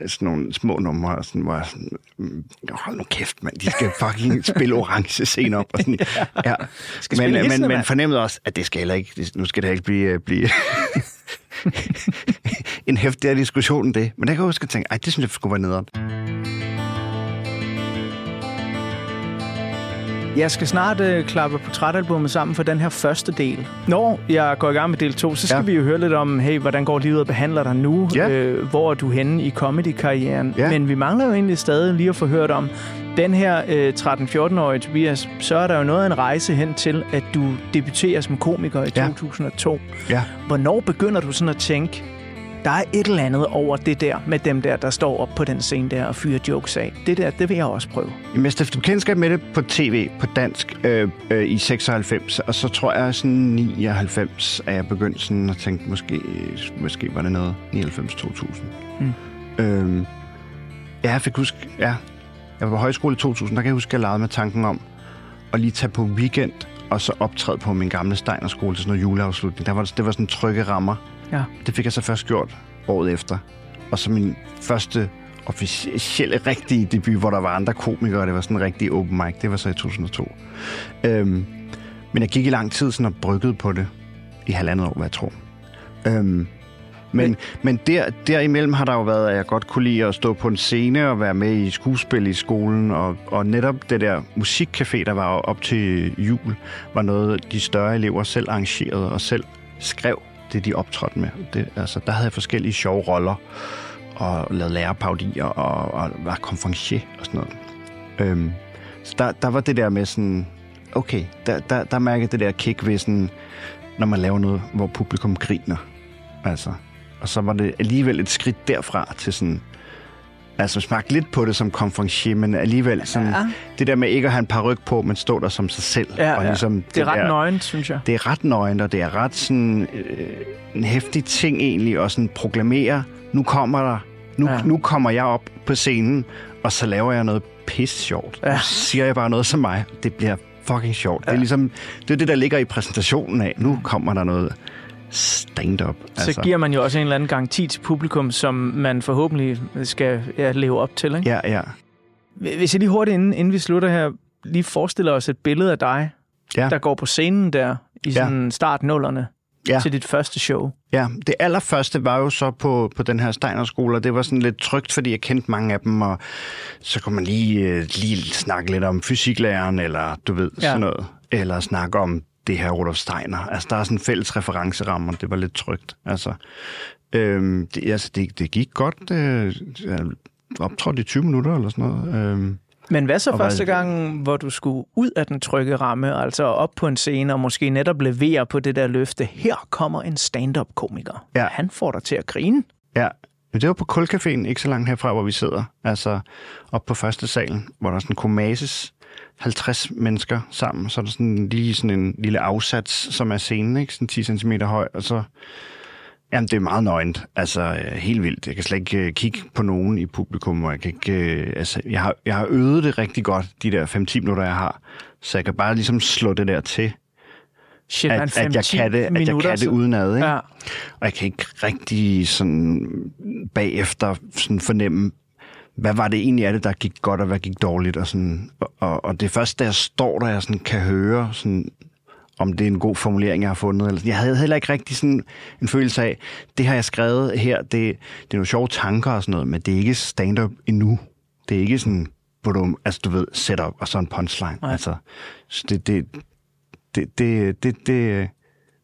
sådan nogle små numre, og sådan, hvor jeg sådan, mm, hold nu kæft, mand, de skal fucking (laughs) spille orange scene op. Og sådan, ja. Skal men, men, men mand. fornemmede også, at det skal heller ikke, det, nu skal det ikke blive, øh, blive (laughs) (laughs) en hæftigere diskussion det. Men der kan jeg huske at tænke, ej, det synes jeg skulle være nederen. Jeg skal snart øh, klappe portrætalbummet sammen for den her første del. Når jeg går i gang med del 2, så skal Ja. vi jo høre lidt om, hey, hvordan går livet og behandler dig nu? Ja. Øh, hvor er du henne i comedy-karrieren? Ja. Men vi mangler jo egentlig stadig lige at få hørt om den her øh, 13-14-årige Tobias. Så er der jo noget af en rejse hen til, at du debuterer som komiker i Ja. 2002. Ja. Hvornår begynder du sådan at tænke, Der er et eller andet over det der med dem der, der står op på den scene der og fyrer jokes af. Det der, det vil jeg også prøve. Jamen, jeg stiftede bekendtskab med det på tv, på dansk, øh, øh, i 96, og så tror jeg sådan 99, at jeg begyndte sådan at tænke, måske, måske var det noget 99-2000. Mm. Øhm, ja, jeg fik huske, ja, jeg var på højskole i 2000, der kan jeg huske, at jeg legede med tanken om at lige tage på weekend, og så optræde på min gamle Steiner-skole til sådan noget juleafslutning. Der var, det var sådan trygge rammer. Ja. Det fik jeg så først gjort året efter. Og så min første officielle, rigtige debut, hvor der var andre komikere, det var sådan en rigtig open mic, det var så i 2002. Øhm, men jeg gik i lang tid sådan og bryggede på det, i halvandet år, hvad jeg tror. Øhm, men, men der, derimellem har der jo været, at jeg godt kunne lide at stå på en scene og være med i skuespil i skolen, og, og netop det der musikcafé, der var op til jul, var noget, de større elever selv arrangerede og selv skrev det, de optrådte med. Det, altså, der havde jeg forskellige sjove roller, og lavede lærerpaudier, og, og var konferencier og sådan noget. Øhm, så der, der var det der med sådan, okay, der, der, der mærkede det der kick ved sådan, når man laver noget, hvor publikum griner. Altså, og så var det alligevel et skridt derfra til sådan, altså smagte lidt på det som konferencier, men alligevel sådan, Ja. det der med ikke at have en par på, men stå der som sig selv. Ja, og ja. ligesom Det er ret der, nøgent, synes jeg. Det er ret nøgent, og det er ret sådan øh, en hæftig ting egentlig, at sådan proklamere, nu kommer der, nu, Ja. nu kommer jeg op på scenen, og så laver jeg noget pis sjovt. Ja. Nu siger jeg bare noget som mig. Det bliver fucking sjovt. Ja. Det er ligesom, det er det, der ligger i præsentationen af. Nu kommer der noget stand-up. Så altså. giver man jo også en eller anden garanti til publikum, som man forhåbentlig skal ja, leve op til. Ikke? Ja, ja. Hvis jeg lige hurtigt, inden, inden vi slutter her, lige forestiller os et billede af dig, ja. der går på scenen der i Ja. sådan start-nullerne Ja. til dit første show. Ja, det allerførste var jo så på, på den her Steiner-skole, og det var sådan lidt trygt, fordi jeg kendte mange af dem, og så kunne man lige, øh, lige snakke lidt om fysiklæreren, eller du ved, Ja. sådan noget. Eller snakke om det her Rudolf Steiner. Altså, der er sådan en fælles referenceramme, og det var lidt trygt. Altså, øhm, det, altså, det, det gik godt. Øh, jeg optrådte i 20 minutter, eller sådan noget. Øhm, Men hvad så Og første gang, hvor du skulle ud af den trygge ramme, altså op på en scene og måske netop levere på det der løfte, her kommer en stand-up-komiker. Ja. Han får dig til at grine. Ja, men det var på Kulcaféen, ikke så langt herfra, hvor vi sidder. Altså op på første salen, hvor der sådan kunne mases 50 mennesker sammen. Så er der sådan lige sådan en lille afsats, som er scenen, ikke? Sådan 10 cm høj, og så... Jamen, det er meget nøgent. Altså, øh, helt vildt. Jeg kan slet ikke øh, kigge på nogen i publikum, og jeg kan ikke... Øh, altså, jeg har, jeg har øvet det rigtig godt, de der 5-10 minutter, jeg har. Så jeg kan bare ligesom slå det der til. Shit, man, at, at, jeg 5-10 kan det, at jeg kan det udenad, ikke? Ja. Og jeg kan ikke rigtig sådan bagefter sådan fornemme, hvad var det egentlig af det, der gik godt, og hvad gik dårligt. Og, sådan, og- og, det er først, da jeg står der, jeg sådan kan høre, sådan, om det er en god formulering, jeg har fundet. Eller, jeg havde heller ikke rigtig sådan en følelse af, det har jeg skrevet her, det, det er nogle sjove tanker og sådan noget, men det er ikke stand-up endnu. Det er ikke sådan, hvor du, altså du ved, setup og så en punchline. Nej. Altså, så det, det, det, det, det, det,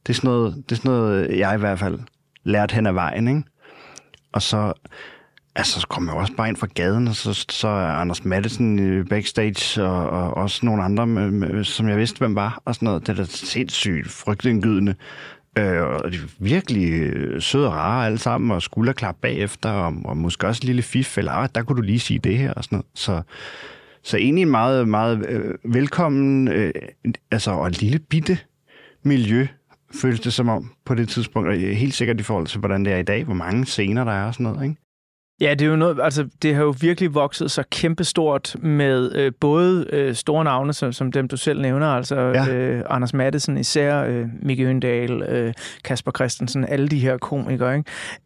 det, er sådan noget, det er sådan noget, jeg i hvert fald lærte hen ad vejen, ikke? Og så, altså, så kom jeg også bare ind fra gaden, og så, så er Anders Madsen backstage, og, og også nogle andre, med, med, som jeg vidste, hvem var, og sådan noget. Det er da sindssygt frygtindgydende. Øh, og de er virkelig øh, søde og rare alle sammen, og skulderklap bagefter, og, og måske også en lille fif, eller "Ah, der kunne du lige sige det her, og sådan noget. Så, så egentlig en meget, meget øh, velkommen, øh, altså, og en lille bitte miljø, føles det som om på det tidspunkt, og helt sikkert i forhold til, hvordan det er i dag, hvor mange scener der er og sådan noget, ikke? Ja, det er jo noget, altså det har jo virkelig vokset så kæmpestort med øh, både øh, store navne, som, som dem du selv nævner, altså ja. Øh, Anders Mattesen især, øh, Mikke Øndal, øh, Kasper Christensen, alle de her komikere,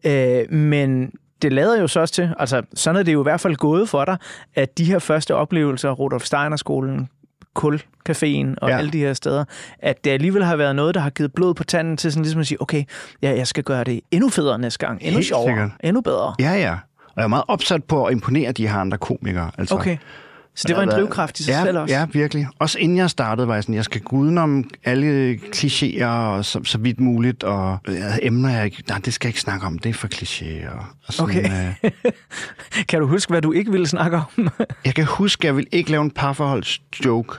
ikke? Øh, men det lader jo så også til, altså sådan er det jo i hvert fald gået for dig, at de her første oplevelser, Rudolf Steiner-skolen, Kulcaféen og. Ja. alle de her steder, at det alligevel har været noget, der har givet blod på tanden til sådan ligesom at sige, okay, ja, jeg skal gøre det endnu federe næste gang, endnu Helt sjovere, sikkert. endnu bedre. Ja, ja. Og jeg er meget opsat på at imponere de her andre komikere. Altså, Okay. Så det var en drivkraft i sig ja, selv også? Ja, virkelig. Også inden jeg startede, var jeg sådan, jeg skal gå udenom alle klichéer og så, så vidt muligt, og havde emner, jeg ikke, nej, det skal jeg ikke snakke om, det er for kliché. Og, og sådan, Okay. øh, (laughs) Kan du huske, hvad du ikke ville snakke om? (laughs) jeg kan huske, jeg vil ikke lave en parforholdsjoke,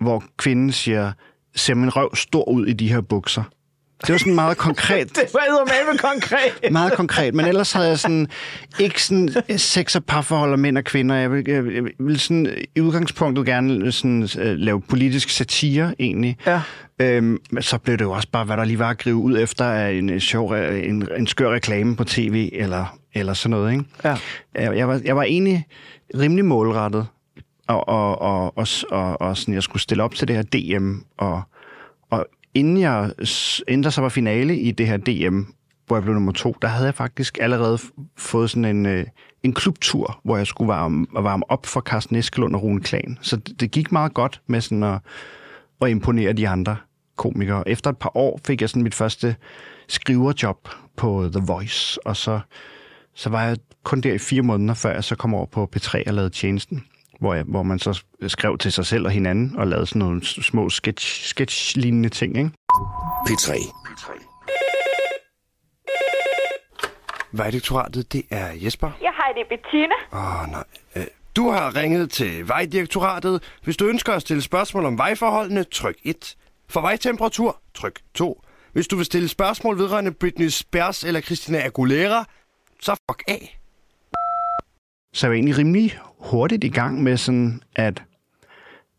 hvor kvinden siger, ser min røv stor ud i de her bukser. Det var sådan meget konkret. (laughs) det var med konkret. meget konkret, men ellers havde jeg sådan, ikke sådan sex- og parforhold af mænd og kvinder. Jeg ville, jeg, jeg ville sådan, i udgangspunktet gerne sådan, uh, lave politisk satire, egentlig. Ja. Øhm, men så blev det jo også bare, hvad der lige var at gribe ud efter af en, en, sjov, en, en skør reklame på tv, eller, eller sådan noget, ikke? Ja. Jeg, jeg, var, jeg var egentlig rimelig målrettet, og, og, og, og, og, og sådan, jeg skulle stille op til det her DM, og, og inden, jeg, inden der så var finale i det her DM, hvor jeg blev nummer to, der havde jeg faktisk allerede fået sådan en, øh, en klubtur, hvor jeg skulle varme, varme op for Carsten Eskelund og Rune Klan. Så det, det gik meget godt med sådan at, at imponere de andre komikere. Efter et par år fik jeg sådan mit første skriverjob på The Voice, og så, så var jeg kun der i fire måneder, før jeg så kom over på P3 og lavede tjenesten, hvor, jeg, hvor man så skrev til sig selv og hinanden og lavede sådan nogle små sketch, sketch-lignende ting, ikke? P3. Vejdirektoratet, det er Jesper. Jeg har det Bettina. Åh, oh, nej. Du har ringet til Vejdirektoratet. Hvis du ønsker at stille spørgsmål om vejforholdene, tryk 1. For vejtemperatur, tryk 2. Hvis du vil stille spørgsmål vedrørende Britney Spears eller Christina Aguilera, så fuck af. Så jeg var egentlig rimelig hurtigt i gang med sådan at,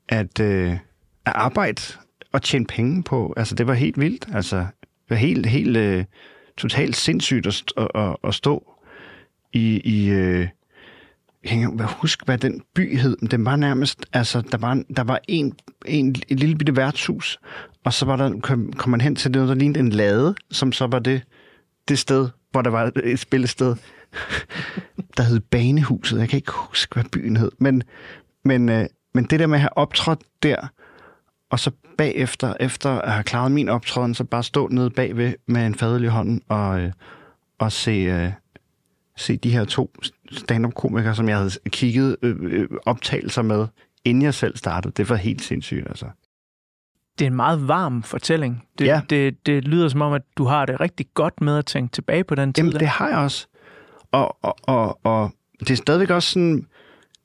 at, øh, at arbejde og tjene penge på. Altså, det var helt vildt. Altså, det var helt, helt øh, totalt sindssygt at, st- at, at, stå i... i øh, jeg kan huske, hvad den by hed. men Den var nærmest, altså, der var, der var en, en, et lille bitte værtshus, og så var der, kom, kom man hen til det, der lignede en lade, som så var det, det sted, hvor der var et spillested, der hed Banehuset. Jeg kan ikke huske, hvad byen hed. Men, men, øh, men det der med at have optrådt der, og så bagefter, efter at have klaret min optræden, så bare stå nede bagved med en fadøl i hånden og, øh, og se, øh, se de her to stand-up-komikere, som jeg havde kigget øh, øh, optagelser med, inden jeg selv startede. Det var helt sindssygt, altså. Det er en meget varm fortælling. Det, Ja. det, det lyder som om, at du har det rigtig godt med at tænke tilbage på den tid. Jamen, det har jeg også. Og, og, og, og det er stadigvæk også sådan...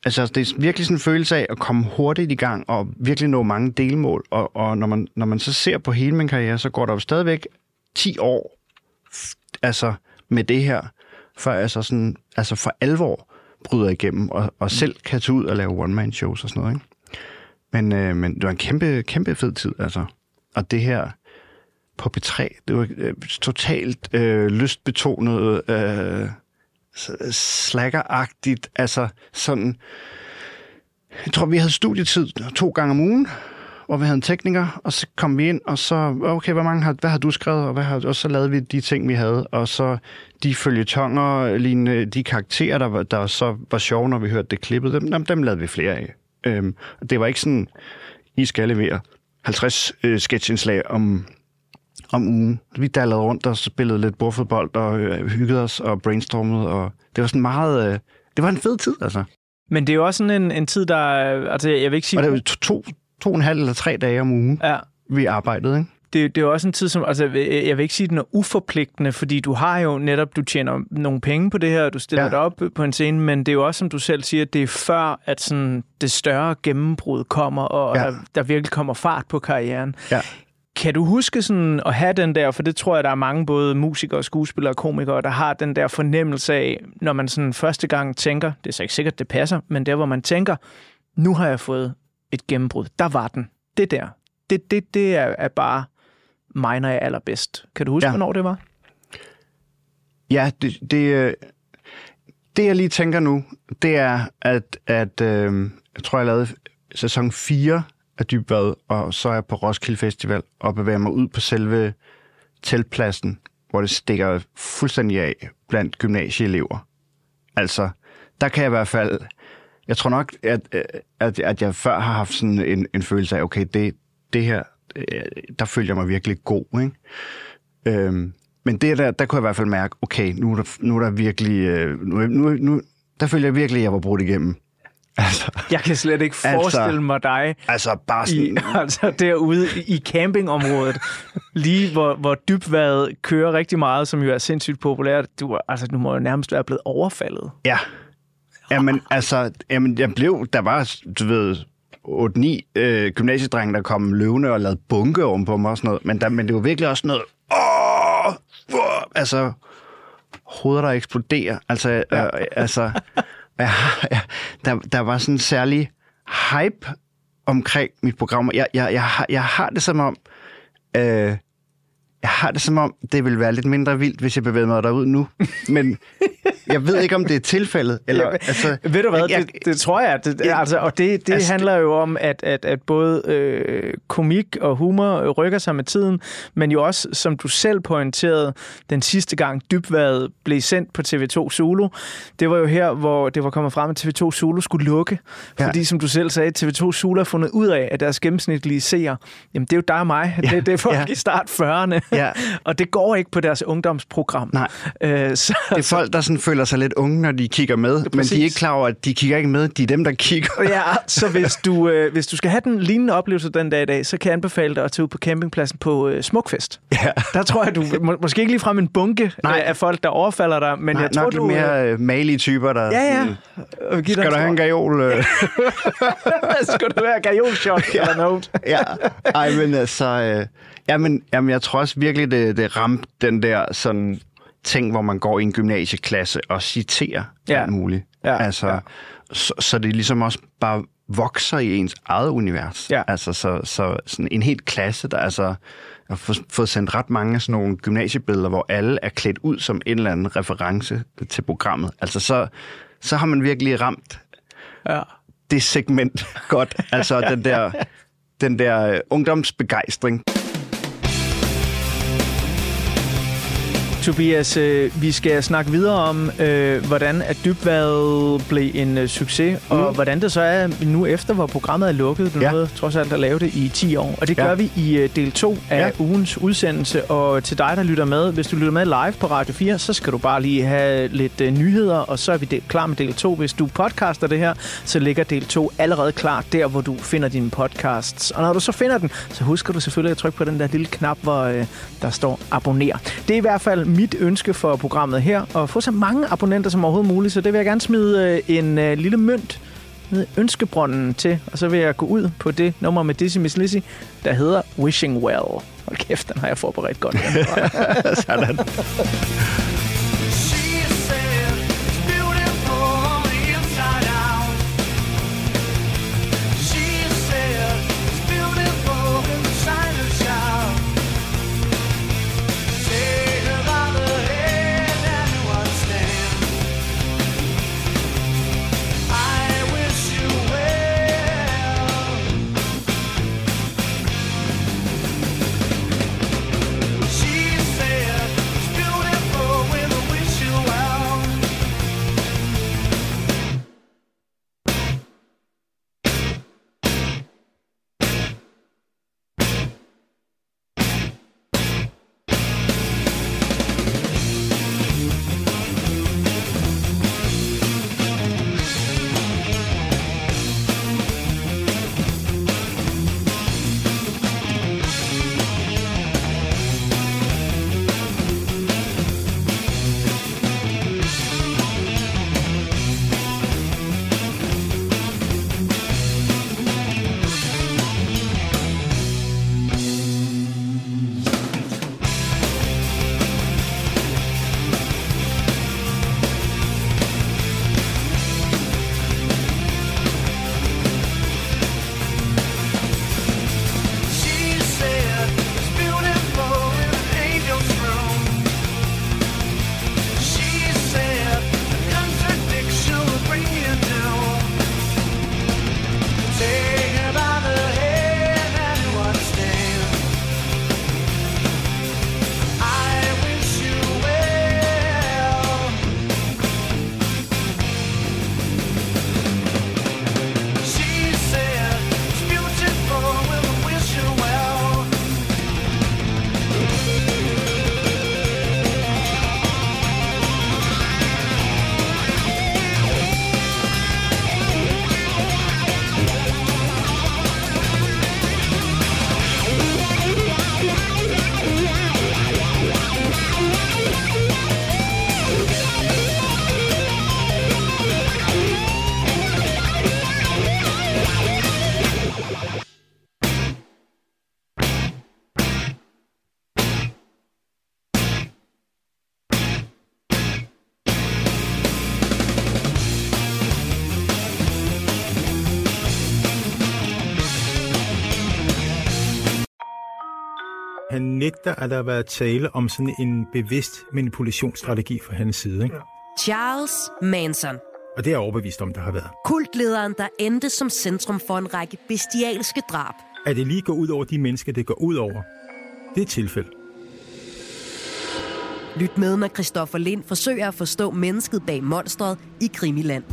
Altså, det er virkelig sådan en følelse af at komme hurtigt i gang og virkelig nå mange delmål. Og, og når, man, når man så ser på hele min karriere, så går der jo stadigvæk 10 år altså, med det her, før jeg så sådan, altså for alvor bryder igennem og, og selv kan tage ud og lave one-man-shows og sådan noget. Ikke? Men, øh, men det var en kæmpe, kæmpe fed tid, altså. Og det her på P3, det var øh, totalt øh, lystbetonet, øh, slackeragtigt, altså sådan... Jeg tror, vi havde studietid to gange om ugen, hvor vi havde en tekniker, og så kom vi ind, og så, okay, hvad, mange har, hvad har du skrevet, og, hvad har, og så lavede vi de ting, vi havde, og så de følgetonger, lignende, de karakterer, der, var- der så var sjove, når vi hørte det klippet, dem, dem, dem lavede vi flere af. Øhm, det var ikke sådan, I skal levere 50 øh, sketchindslag om, om ugen. Vi dallede rundt og spillede lidt bordfodbold og øh, hyggede os og brainstormede, og det var sådan meget... Øh, det var en fed tid, altså. Men det er jo også sådan en, en tid, der... Altså, jeg vil ikke sige... Og det var to, to, to og en halv eller tre dage om ugen, ja. vi arbejdede, ikke? det, det er jo også en tid, som... Altså, jeg vil ikke sige, at den er uforpligtende, fordi du har jo netop... Du tjener nogle penge på det her, og du stiller ja. Det op på en scene, men det er jo også, som du selv siger, det er før, at sådan, det større gennembrud kommer, og. Ja. der, der virkelig kommer fart på karrieren. Ja. Kan du huske sådan at have den der, for det tror jeg, der er mange både musikere, skuespillere og komikere, der har den der fornemmelse af, når man sådan første gang tænker, det er så ikke sikkert, det passer, men der, hvor man tænker, nu har jeg fået et gennembrud. Der var den. Det der. Det, det, det er, er bare mig, når jeg er allerbedst. Kan du huske, ja. Hvornår det var? Ja, det, det, øh, det jeg lige tænker nu, det er, at, at øh, jeg tror, jeg lavede sæson 4 af Dybvad, og så er jeg på Roskilde Festival og bevæger mig ud på selve teltpladsen, hvor det stikker fuldstændig af blandt gymnasieelever. Altså, der kan jeg i hvert fald... Jeg tror nok, at, at, at jeg før har haft sådan en, en følelse af, okay, det, det her, øh, der føler jeg mig virkelig god, ikke? Øhm, men det der, der kunne jeg i hvert fald mærke, okay, nu er der, nu er der virkelig... Øh, nu, nu, nu, der følger jeg virkelig, at jeg var brudt igennem. Altså, Jeg kan slet ikke forestille Altså- mig dig altså bare i, sådan... (laughs) altså derude i campingområdet, lige hvor, hvor dybvad kører rigtig meget, som jo er sindssygt populært. Du, altså, du må jo nærmest være blevet overfaldet. Ja. Jamen, altså, jamen, jeg blev... Der var, du ved, 8-9 øh, gymnasiedrenge, der kom løvende og lavede bunke ovenpå mig og sådan noget. Men, der, men det var virkelig også noget... wow, wow, altså, hoveder, der eksploderer. Altså, ja. øh, altså Ja, ja, der, der var sådan en særlig hype omkring mit program. Jeg, jeg, jeg, har, jeg har det som om, øh, jeg har det som om, det vil være lidt mindre vildt, hvis jeg bevæger mig derud nu. Men (laughs) jeg ved ikke, om det er tilfældet. (laughs) Eller, Ja, altså, Ved du hvad, jeg, jeg, det, det tror jeg. Det, Ja, altså, og det, det altså, handler jo om, at, at, at både øh, komik og humor rykker sig med tiden, men jo også, som du selv pointerede, den sidste gang dybværet blev sendt på TV2 Zulu. Det var jo her, hvor det var kommet frem, at TV2 Zulu skulle lukke. Ja. Fordi, som du selv sagde, TV2 Zulu har fundet ud af, at deres gennemsnitlige seere, jamen det er jo dig og mig. Ja, Det, det er folk ja. i start 40'erne. Ja. (laughs) og det går ikke på deres ungdomsprogram. Nej. Øh, så, det er folk, der sådan føler sig lidt unge, når de kigger med, men de er ikke klar over, at de kigger ikke med. De er dem, der kigger. Ja, så hvis du, øh, hvis du skal have den lignende oplevelse den dag i dag, så kan jeg anbefale dig at tage ud på campingpladsen på øh, Smukfest. Ja. Der tror jeg, du må, måske ikke ligefrem en bunke Nej. øh, af folk, der overfalder dig, men Nej, jeg tror, nok du... mere øh, malige typer, der... Ja, ja. Øh, dig (laughs) Skal du have en gajol? Øh? Skal du have gajolshot ja. eller noget? ja. Ej, men altså... Øh, jamen, jamen, jeg tror også virkelig, det, det ramte den der sådan ting, hvor man går i en gymnasieklasse og citerer Ja. alt muligt. Ja, Altså, ja. Så, så det ligesom også bare vokser i ens eget univers. Ja. Altså, så, så sådan en helt klasse, der altså... Jeg har fået- sendt ret mange af sådan nogle gymnasiebilleder, hvor alle er klædt ud som en eller anden reference til programmet. Altså, så, så har man virkelig ramt Ja. det segment (laughs) godt. Altså den der, den der øh, ungdomsbegejstring. Tobias, øh, vi skal snakke videre om, øh, hvordan at dybværet blev en øh, succes, mm. og hvordan det så er nu efter, hvor programmet er lukket. Du Ja. nåede trods alt at lave det i 10 år. Og det Ja. gør vi i øh, del 2 af Ja. ugens udsendelse. Og til dig, der lytter med, hvis du lytter med live på Radio 4, så skal du bare lige have lidt øh, nyheder, og så er vi del, klar med del 2. Hvis du podcaster det her, så ligger del 2 allerede klar der, hvor du finder dine podcasts. Og når du så finder den, så husker du selvfølgelig at trykke på den der lille knap, hvor øh, der står abonner. Det er i hvert fald mit ønske for programmet her, at få så mange abonnenter som overhovedet muligt, så det vil jeg gerne smide øh, en øh, lille mønt ned i ønskebrønden til, og så vil jeg gå ud på det nummer med Dizzy Miss Lizzy, der hedder Wishing Well. Hold kæft, den har jeg forberedt godt. (laughs) Sådan. Nægter, at der har været tale om sådan en bevidst manipulationsstrategi fra hans side. Ikke? Charles Manson. Og det er jeg overbevist om, der har været. Kultlederen, der endte som centrum for en række bestialske drab. At det lige går ud over de mennesker, det går ud over, det er et tilfælde. Lyt med, når Christoffer Lind forsøger at forstå mennesket bag monstret i Krimiland.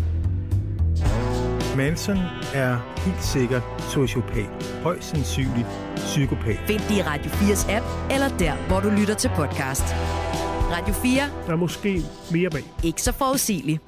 Manson er helt sikkert sociopat. Højst sandsynligt psykopat. Find det i Radio 4's app, eller der, hvor du lytter til podcast. Radio 4. Der er måske mere bag. Ikke så forudsigeligt.